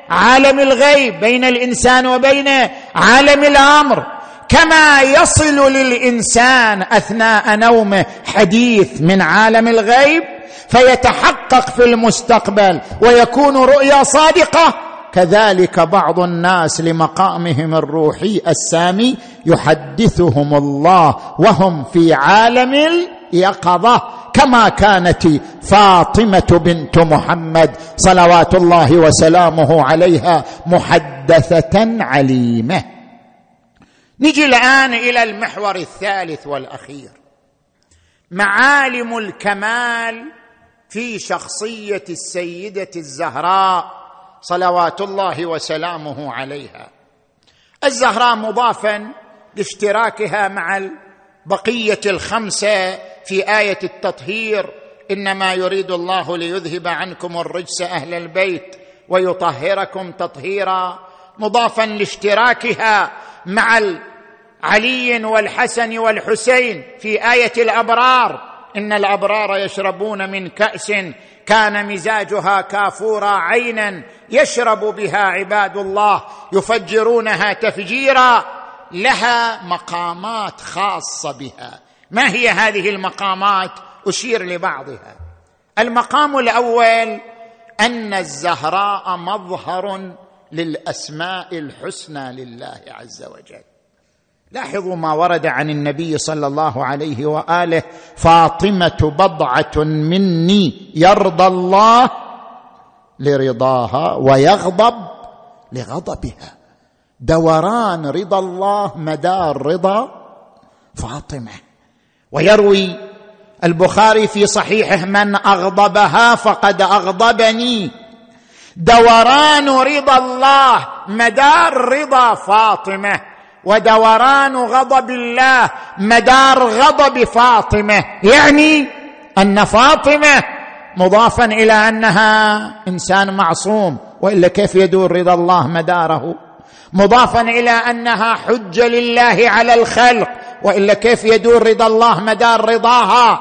عالم الغيب بين الإنسان وبين عالم الأمر. كما يصل للإنسان أثناء نومه حديث من عالم الغيب فيتحقق في المستقبل ويكون رؤيا صادقة. كذلك بعض الناس لمقامهم الروحي السامي يحدثهم الله وهم في عالم اليقظه كما كانت فاطمة بنت محمد صلوات الله وسلامه عليها محدثة عليمة. نجي الآن إلى المحور الثالث والأخير. معالم الكمال في شخصية السيدة الزهراء صلوات الله وسلامه عليها. الزهراء مضافا لاشتراكها مع البقيه الخمسة في آية التطهير إنما يريد الله ليذهب عنكم الرجس أهل البيت ويطهركم تطهيرا مضافا لاشتراكها مع علي والحسن والحسين في آية الأبرار. إن الأبرار يشربون من كأس كان مزاجها كافورا عينا يشرب بها عباد الله يفجرونها تفجيرا. لها مقامات خاصة بها. ما هي هذه المقامات؟ أشير لبعضها. المقام الأول أن الزهراء مظهر للأسماء الحسنى لله عز وجل. لاحظوا ما ورد عن النبي صلى الله عليه وآله فاطمة بضعة مني يرضى الله لرضاها ويغضب لغضبها. دوران رضا الله مدار رضا فاطمة. ويروي البخاري في صحيحه من أغضبها فقد أغضبني. دوران رضا الله مدار رضا فاطمة. ودوران غضب الله مدار غضب فاطمة. يعني أن فاطمة مضافا إلى أنها إنسان معصوم وإلا كيف يدور رضا الله مداره؟ مضافا إلى أنها حجة لله على الخلق وإلا كيف يدور رضا الله مدار رضاها؟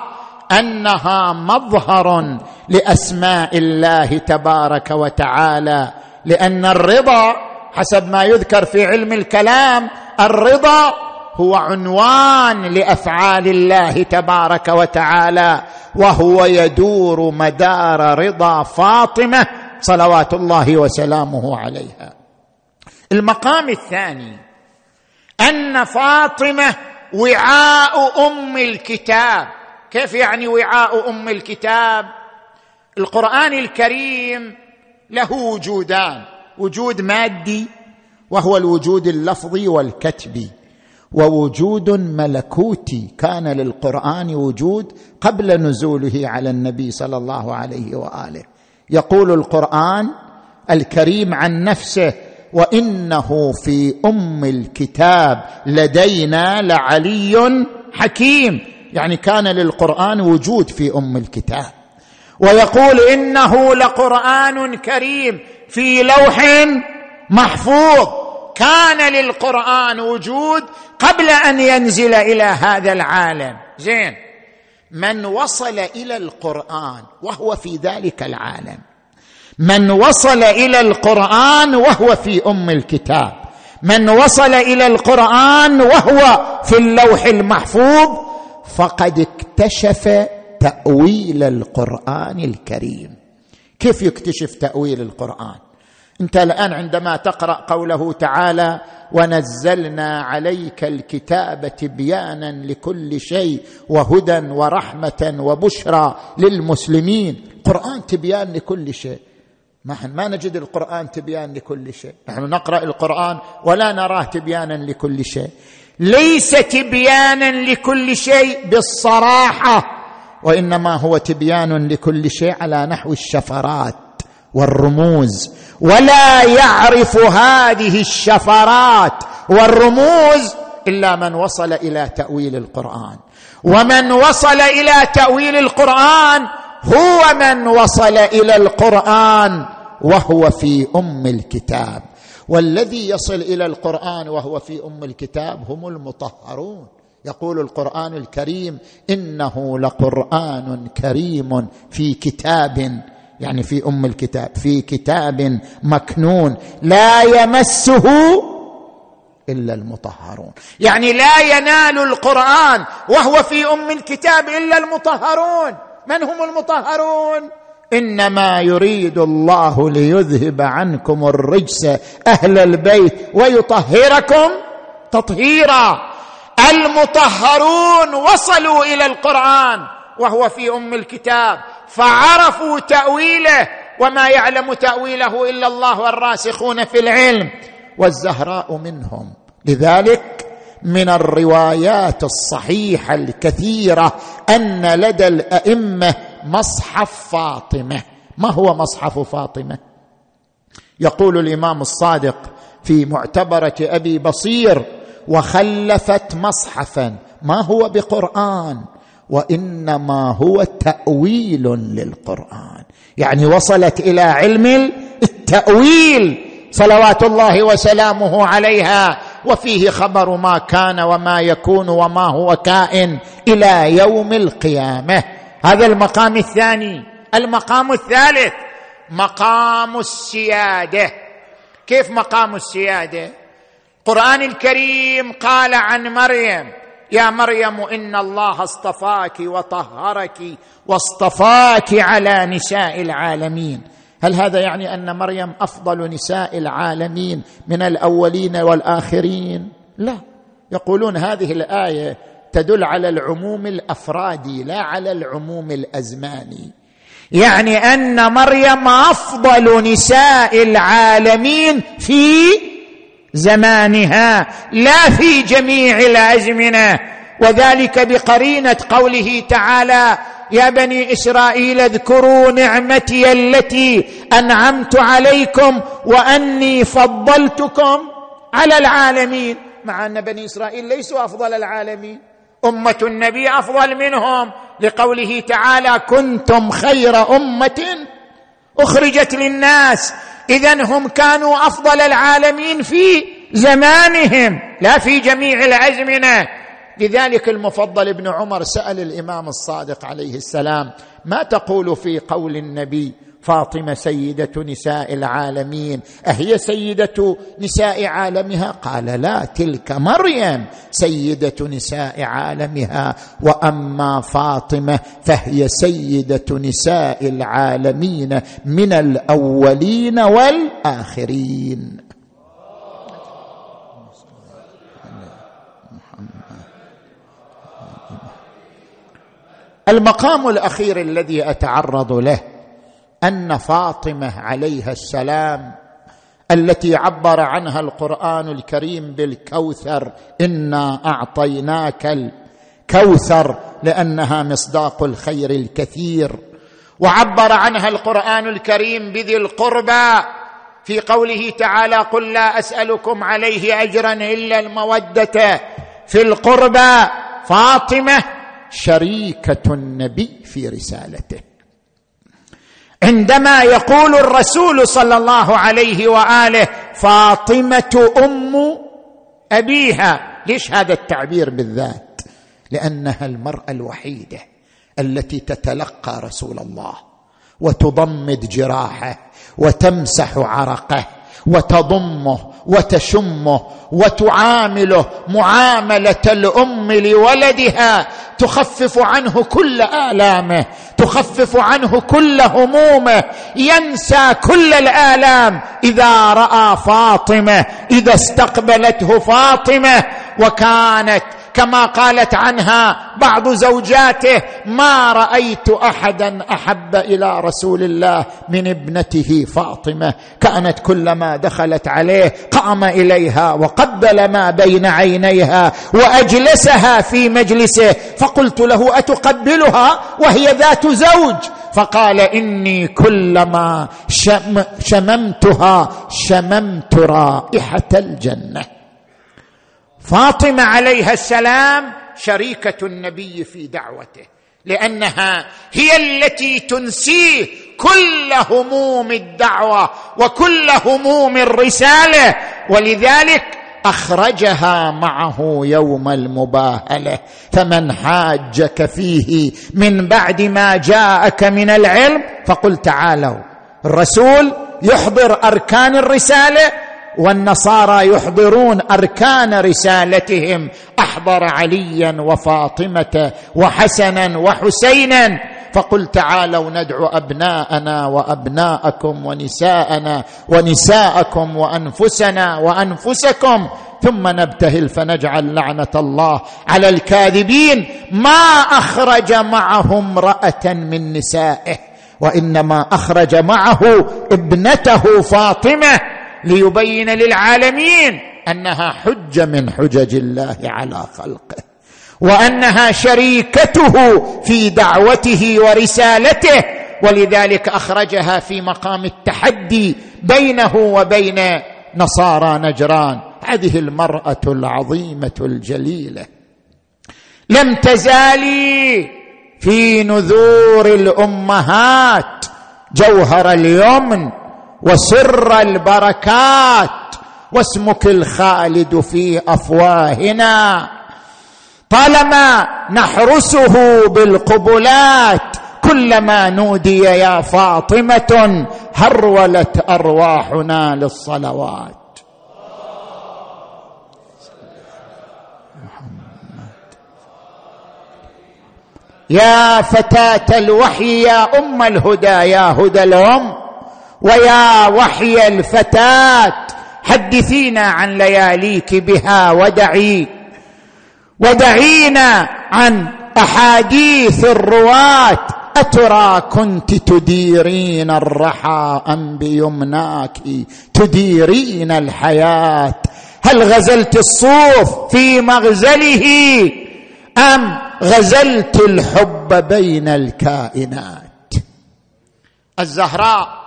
أنها مظهر لأسماء الله تبارك وتعالى لأن الرضا حسب ما يذكر في علم الكلام الرضا هو عنوان لأفعال الله تبارك وتعالى وهو يدور مدار رضا فاطمة صلوات الله وسلامه عليها. المقام الثاني أن فاطمة وعاء أم الكتاب. كيف يعني وعاء أم الكتاب؟ القرآن الكريم له وجودان وجود مادي وهو الوجود اللفظي والكتبي ووجود ملكوتي. كان للقرآن وجود قبل نزوله على النبي صلى الله عليه وآله. يقول القرآن الكريم عن نفسه وإنه في أم الكتاب لدينا لعلي حكيم. يعني كان للقرآن وجود في أم الكتاب. ويقول إنه لقرآن كريم في لوح محفوظ. كان للقرآن وجود قبل أن ينزل إلى هذا العالم. زين. من وصل إلى القرآن وهو في ذلك العالم. من وصل إلى القرآن وهو في أم الكتاب. من وصل إلى القرآن وهو في اللوح المحفوظ فقد اكتشف تأويل القرآن الكريم. كيف يكتشف تأويل القرآن؟ أنت الآن عندما تقرأ قوله تعالى ونزلنا عليك الكتاب تبيانا لكل شيء وهدى ورحمة وبشرى للمسلمين. قرآن تبيان لكل شيء. ما ما نجد القرآن تبيان لكل شيء. نحن نقرأ القرآن ولا نراه تبيانا لكل شيء. ليس تبيانا لكل شيء بالصراحة وإنما هو تبيان لكل شيء على نحو الشفرات والرموز. ولا يعرف هذه الشفرات والرموز إلا من وصل إلى تأويل القرآن. ومن وصل إلى تأويل القرآن هو من وصل إلى القرآن وهو في أم الكتاب. والذي يصل إلى القرآن وهو في أم الكتاب هم المطهرون. يقول القرآن الكريم إنه لقرآن كريم في كتاب يعني في أم الكتاب في كتاب مكنون. لا يمسه إلا المطهرون. يعني لا ينال القرآن وهو في أم الكتاب إلا المطهرون. من هم المطهرون؟ إنما يريد الله ليذهب عنكم الرجس أهل البيت ويطهركم تطهيرا. المطهرون وصلوا إلى القرآن وهو في أم الكتاب فعرفوا تأويله وما يعلم تأويله إلا الله والراسخون في العلم والزهراء منهم. لذلك من الروايات الصحيحة الكثيرة أن لدى الأئمة مصحف فاطمة. ما هو مصحف فاطمة؟ يقول الإمام الصادق في معتبرة أبي بصير وخلفت مصحفا. ما هو بقرآن؟ وإنما هو تأويل للقرآن. يعني وصلت إلى علم التأويل. صلوات الله وسلامه عليها. وفيه خبر ما كان وما يكون وما هو كائن إلى يوم القيامة. هذا المقام الثاني. المقام الثالث مقام السيادة. كيف مقام السيادة؟ القران الكريم قال عن مريم يا مريم إن الله اصطفاك وطهرك واصطفاك على نساء العالمين. هل هذا يعني أن مريم أفضل نساء العالمين من الأولين والآخرين؟ لا. يقولون هذه الآية تدل على العموم الأفرادي لا على العموم الأزماني. يعني أن مريم أفضل نساء العالمين في زمانها لا في جميع الأزمنة. وذلك بقرينة قوله تعالى يا بني إسرائيل اذكروا نعمتي التي أنعمت عليكم وأني فضلتكم على العالمين. مع أن بني إسرائيل ليسوا أفضل العالمين. أمة النبي أفضل منهم. لقوله تعالى كنتم خير أمة أخرجت للناس. اذا هم كانوا أفضل العالمين في زمانهم لا في جميع الازمنه لذلك المفضل ابن عمر سأل الإمام الصادق عليه السلام ما تقول في قول النبي فاطمة سيدة نساء العالمين أهي سيدة نساء عالمها؟ قال لا تلك مريم سيدة نساء عالمها وأما فاطمة فهي سيدة نساء العالمين من الأولين والآخرين. المقام الأخير الذي أتعرض له أن فاطمة عليها السلام التي عبر عنها القرآن الكريم بالكوثر إنا أعطيناك الكوثر لأنها مصداق الخير الكثير وعبر عنها القرآن الكريم بذي القربى في قوله تعالى قل لا أسألكم عليه أجرا إلا المودة في القربى فاطمة شريكة النبي في رسالته. عندما يقول الرسول صلى الله عليه وآله فاطمة أم أبيها ليش هذا التعبير بالذات؟ لأنها المرأة الوحيدة التي تتلقى رسول الله وتضمد جراحه وتمسح عرقه وتضمه وتشمه وتعامله معاملة الأم لولدها تخفف عنه كل آلامه تخفف عنه كل همومه ينسى كل الآلام. إذا رأى فاطمة إذا استقبلته فاطمة وكانت كما قالت عنها بعض زوجاته ما رأيت أحدا أحب إلى رسول الله من ابنته فاطمة. كانت كلما دخلت عليه قام إليها وقبل ما بين عينيها وأجلسها في مجلسه فقلت له أتقبلها؟ وهي ذات زوج. فقال إني كلما شم شممتها شممت رائحة الجنة. فاطمة عليها السلام شريكة النبي في دعوته لأنها هي التي تنسيه كل هموم الدعوة وكل هموم الرسالة ولذلك أخرجها معه يوم المباهلة. فمن حاجك فيه من بعد ما جاءك من العلم فقل تعالوا الرسول يحضر أركان الرسالة والنصارى يحضرون أركان رسالتهم. أحضر عليا وفاطمة وحسنا وحسينا. فقل تعالوا ندعو أبناءنا وأبناءكم ونساءنا ونساءكم وأنفسنا وأنفسكم. ثم نبتهل فنجعل لعنة الله على الكاذبين. ما أخرج معه امراه من نسائه وإنما أخرج معه ابنته فاطمة. ليبين للعالمين أنها حجة من حجج الله على خلقه وأنها شريكته في دعوته ورسالته ولذلك أخرجها في مقام التحدي بينه وبين نصارى نجران هذه المرأة العظيمة الجليلة. لم تزالي في نذور الأمهات جوهر اليمن وسر البركات واسمك الخالد في أفواهنا. طالما نحرسه بالقبلات كلما نودي يا فاطمة هرولت أرواحنا للصلوات. يا فتاة الوحي يا أم الهدى يا هدى الأم. ويا وحي الفتاة حدثينا عن لياليك بها ودعي. ودعينا عن أحاديث الرواة. أترى كنت تديرين الرحى أم بيمناك؟ تديرين الحياة. هل غزلت الصوف في مغزله أم غزلت الحب بين الكائنات؟ الزهراء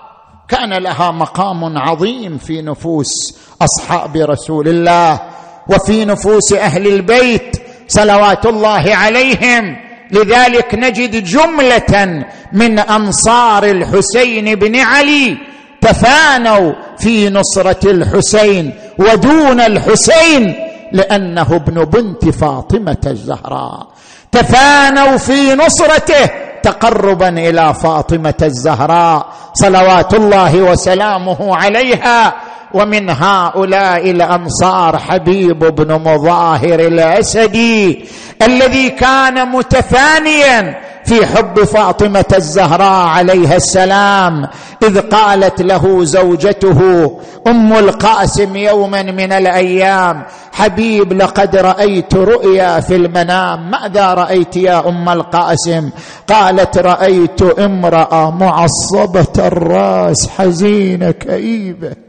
كان لها مقام عظيم في نفوس أصحاب رسول الله وفي نفوس أهل البيت صلوات الله عليهم. لذلك نجد جملة من أنصار الحسين بن علي تفانوا في نصرة الحسين ودون الحسين لأنه ابن بنت فاطمة الزهراء. تفانوا في نصرته تقربا إلى فاطمة الزهراء صلوات الله وسلامه عليها. ومن هؤلاء الأنصار حبيب بن مظاهر الأسدي الذي كان متفانيا في حب فاطمة الزهراء عليها السلام إذ قالت له زوجته أم القاسم يوما من الأيام حبيب لقد رأيت رؤيا في المنام ماذا رأيت يا أم القاسم؟ قالت رأيت امرأة معصبة الراس حزينة كئيبة.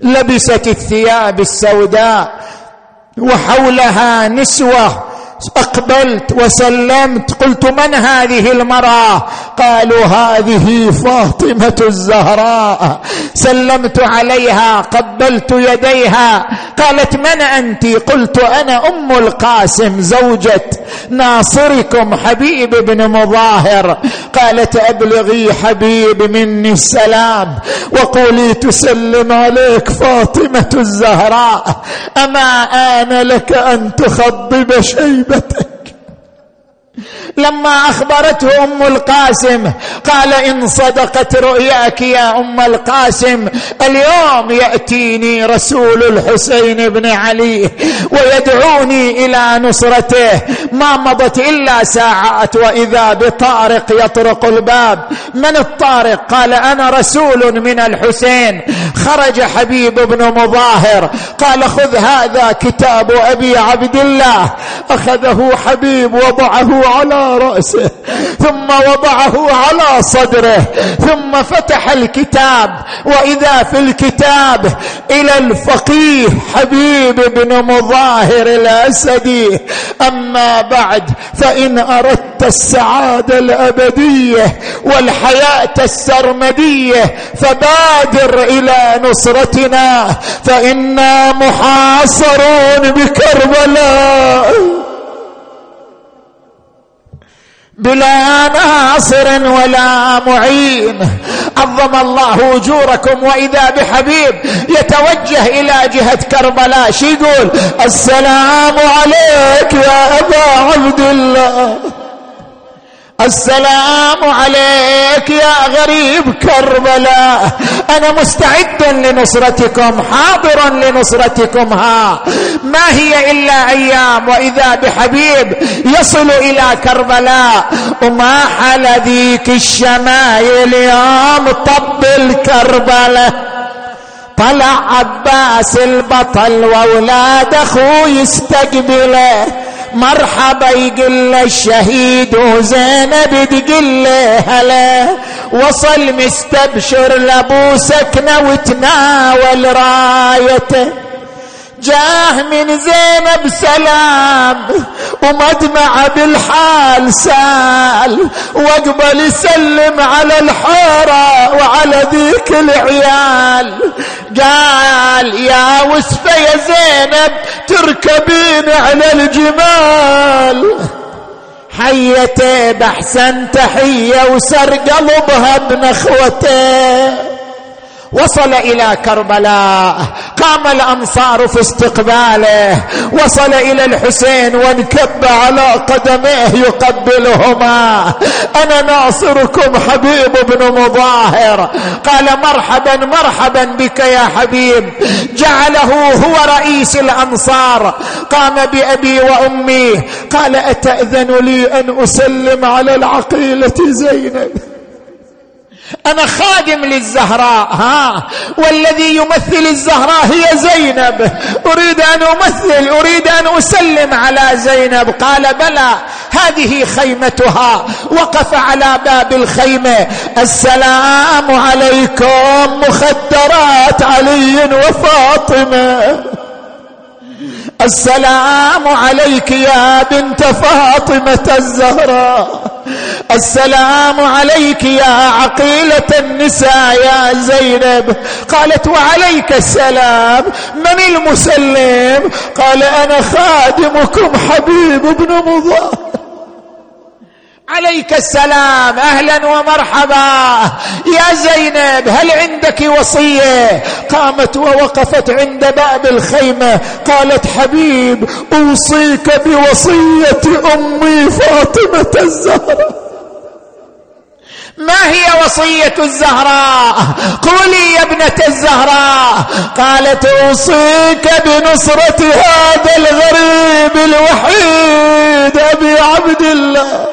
لبست الثياب السوداء وحولها نسوة اقبلت وسلمت. قلت من هذه المرأة؟ قالوا هذه فاطمة الزهراء. سلمت عليها قبلت يديها. قالت من أنت؟ قلت أنا أم القاسم زوجة ناصركم حبيب بن مظاهر. قالت أبلغي حبيب مني السلام وقولي تسلم عليك فاطمة الزهراء. أما آن لك أن تخضب liberté. لما أخبرته أم القاسم قال إن صدقت رؤياك يا أم القاسم اليوم يأتيني رسول الحسين بن علي ويدعوني إلى نصرته. ما مضت إلا ساعات وإذا بطارق يطرق الباب. من الطارق؟ قال أنا رسول من الحسين. خرج حبيب بن مظاهر قال خذ هذا كتاب أبي عبد الله. أخذه حبيب وضعه على رأسه ثم وضعه على صدره ثم فتح الكتاب وإذا في الكتاب إلى الفقيه حبيب بن مظاهر الأسدي أما بعد فإن أردت السعادة الأبدية والحياة السرمدية فبادر إلى نصرتنا فإنا محاصرون بكربلاء. بلا ناصر ولا معين. عظم الله أجوركم وإذا بحبيب يتوجه إلى جهة كربلاء. شي يقول السلام عليك يا أبا عبد الله. السلام عليك يا غريب كربلاء. أنا مستعد لنصرتكم حاضر لنصرتكم ها. ما هي إلا أيام وإذا بحبيب يصل إلى كربلاء. وما حل ذيك الشمايل يوم طب الكربلاء؟ طلع عباس البطل وأولاد أخوه يستقبله. مرحبا يقول له الشهيد وزينب تقول له هلا وصل مستبشر لأبو سكنة وتناول رايته. جاه من زينب سلام ومدمع بالحال سال واقبل يسلم على الحارة وعلى ذيك العيال. قال يا وسفة يا زينب تركبين على الجمال. حيته بأحسن تحية وسر قلبها بنخوته وصل إلى كربلاء. قام الأنصار في استقباله. وصل إلى الحسين وانكب على قدميه يقبلهما. أنا ناصركم حبيب بن مظاهر. قال مرحبا مرحبا بك يا حبيب. جعله هو رئيس الأنصار. قام بأبي وأمي. قال أتأذن لي أن أسلم على العقيلة زينب؟ أنا خادم للزهراء ها؟ والذي يمثل الزهراء هي زينب. أريد أن أمثل أريد أن أسلم على زينب. قال بلى هذه خيمتها. وقف على باب الخيمة. السلام عليكم مخدرات علي وفاطمة. السلام عليك يا بنت فاطمة الزهراء. السلام عليك يا عقيلة النساء يا زينب. قالت وعليك السلام من المسلم؟ قال أنا خادمكم حبيب بن مضاف. عليك السلام أهلا ومرحبا. يا زينب هل عندك وصية؟ قامت ووقفت عند باب الخيمة. قالت حبيب أوصيك بوصية أمي فاطمة الزهراء. ما هي وصية الزهراء؟ قولي يا ابنة الزهراء. قالت أوصيك بنصرة هذا الغريب الوحيد أبي عبد الله.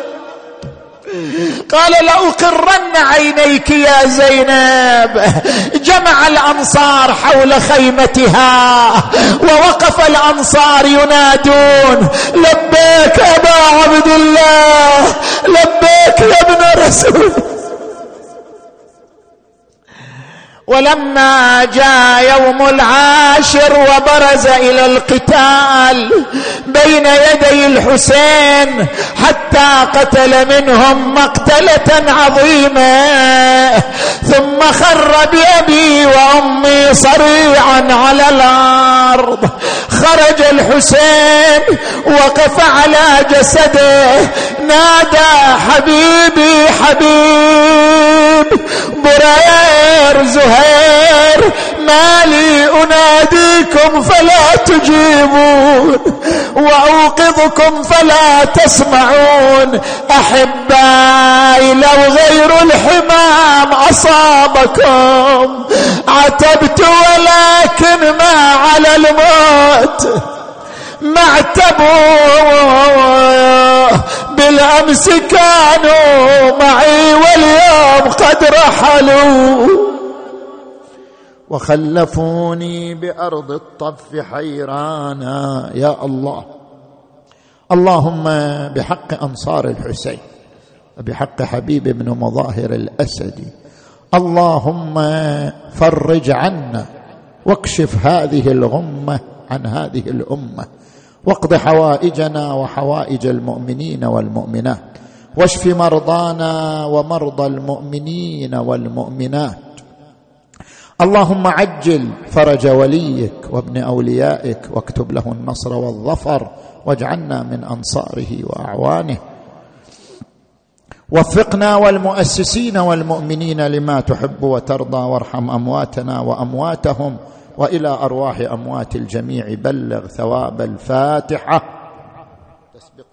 قال لأقرن عينيك يا زينب. جمع الأنصار حول خيمتها ووقف الأنصار ينادون لبيك أبا عبد الله لبيك يا ابن رسول ولما جاء يوم العاشر وبرز إلى القتال بين يدي الحسين حتى قتل منهم مقتلة عظيمة. ثم خر بأبي وأمي صريعا على الأرض. خرج الحسين وقف على جسده. نادى حبيبي حبيب. برير زهير. ما لي أناديكم فلا تجيبون وأوقظكم فلا تسمعون. أحبائي لو غير الحمام أصابكم. عتبت ولكن ما على الموت. ما اعتبوا بالأمس كانوا معي واليوم قد رحلوا. وخلفوني بأرض الطف حيرانا. يا الله. اللهم بحق أنصار الحسين وبحق حبيب بن مظاهر الاسدي اللهم فرج عنا واكشف هذه الغمة عن هذه الأمة. واقض حوائجنا وحوائج المؤمنين والمؤمنات واشف مرضانا ومرضى المؤمنين والمؤمنات. اللهم عجل فرج وليك وابن أوليائك واكتب له النصر والظفر واجعلنا من أنصاره وأعوانه. وفقنا والمؤسسين والمؤمنين لما تحب وترضى وارحم أمواتنا وأمواتهم. وإلى أرواح أموات الجميع بلغ ثواب الفاتحة. الصلوات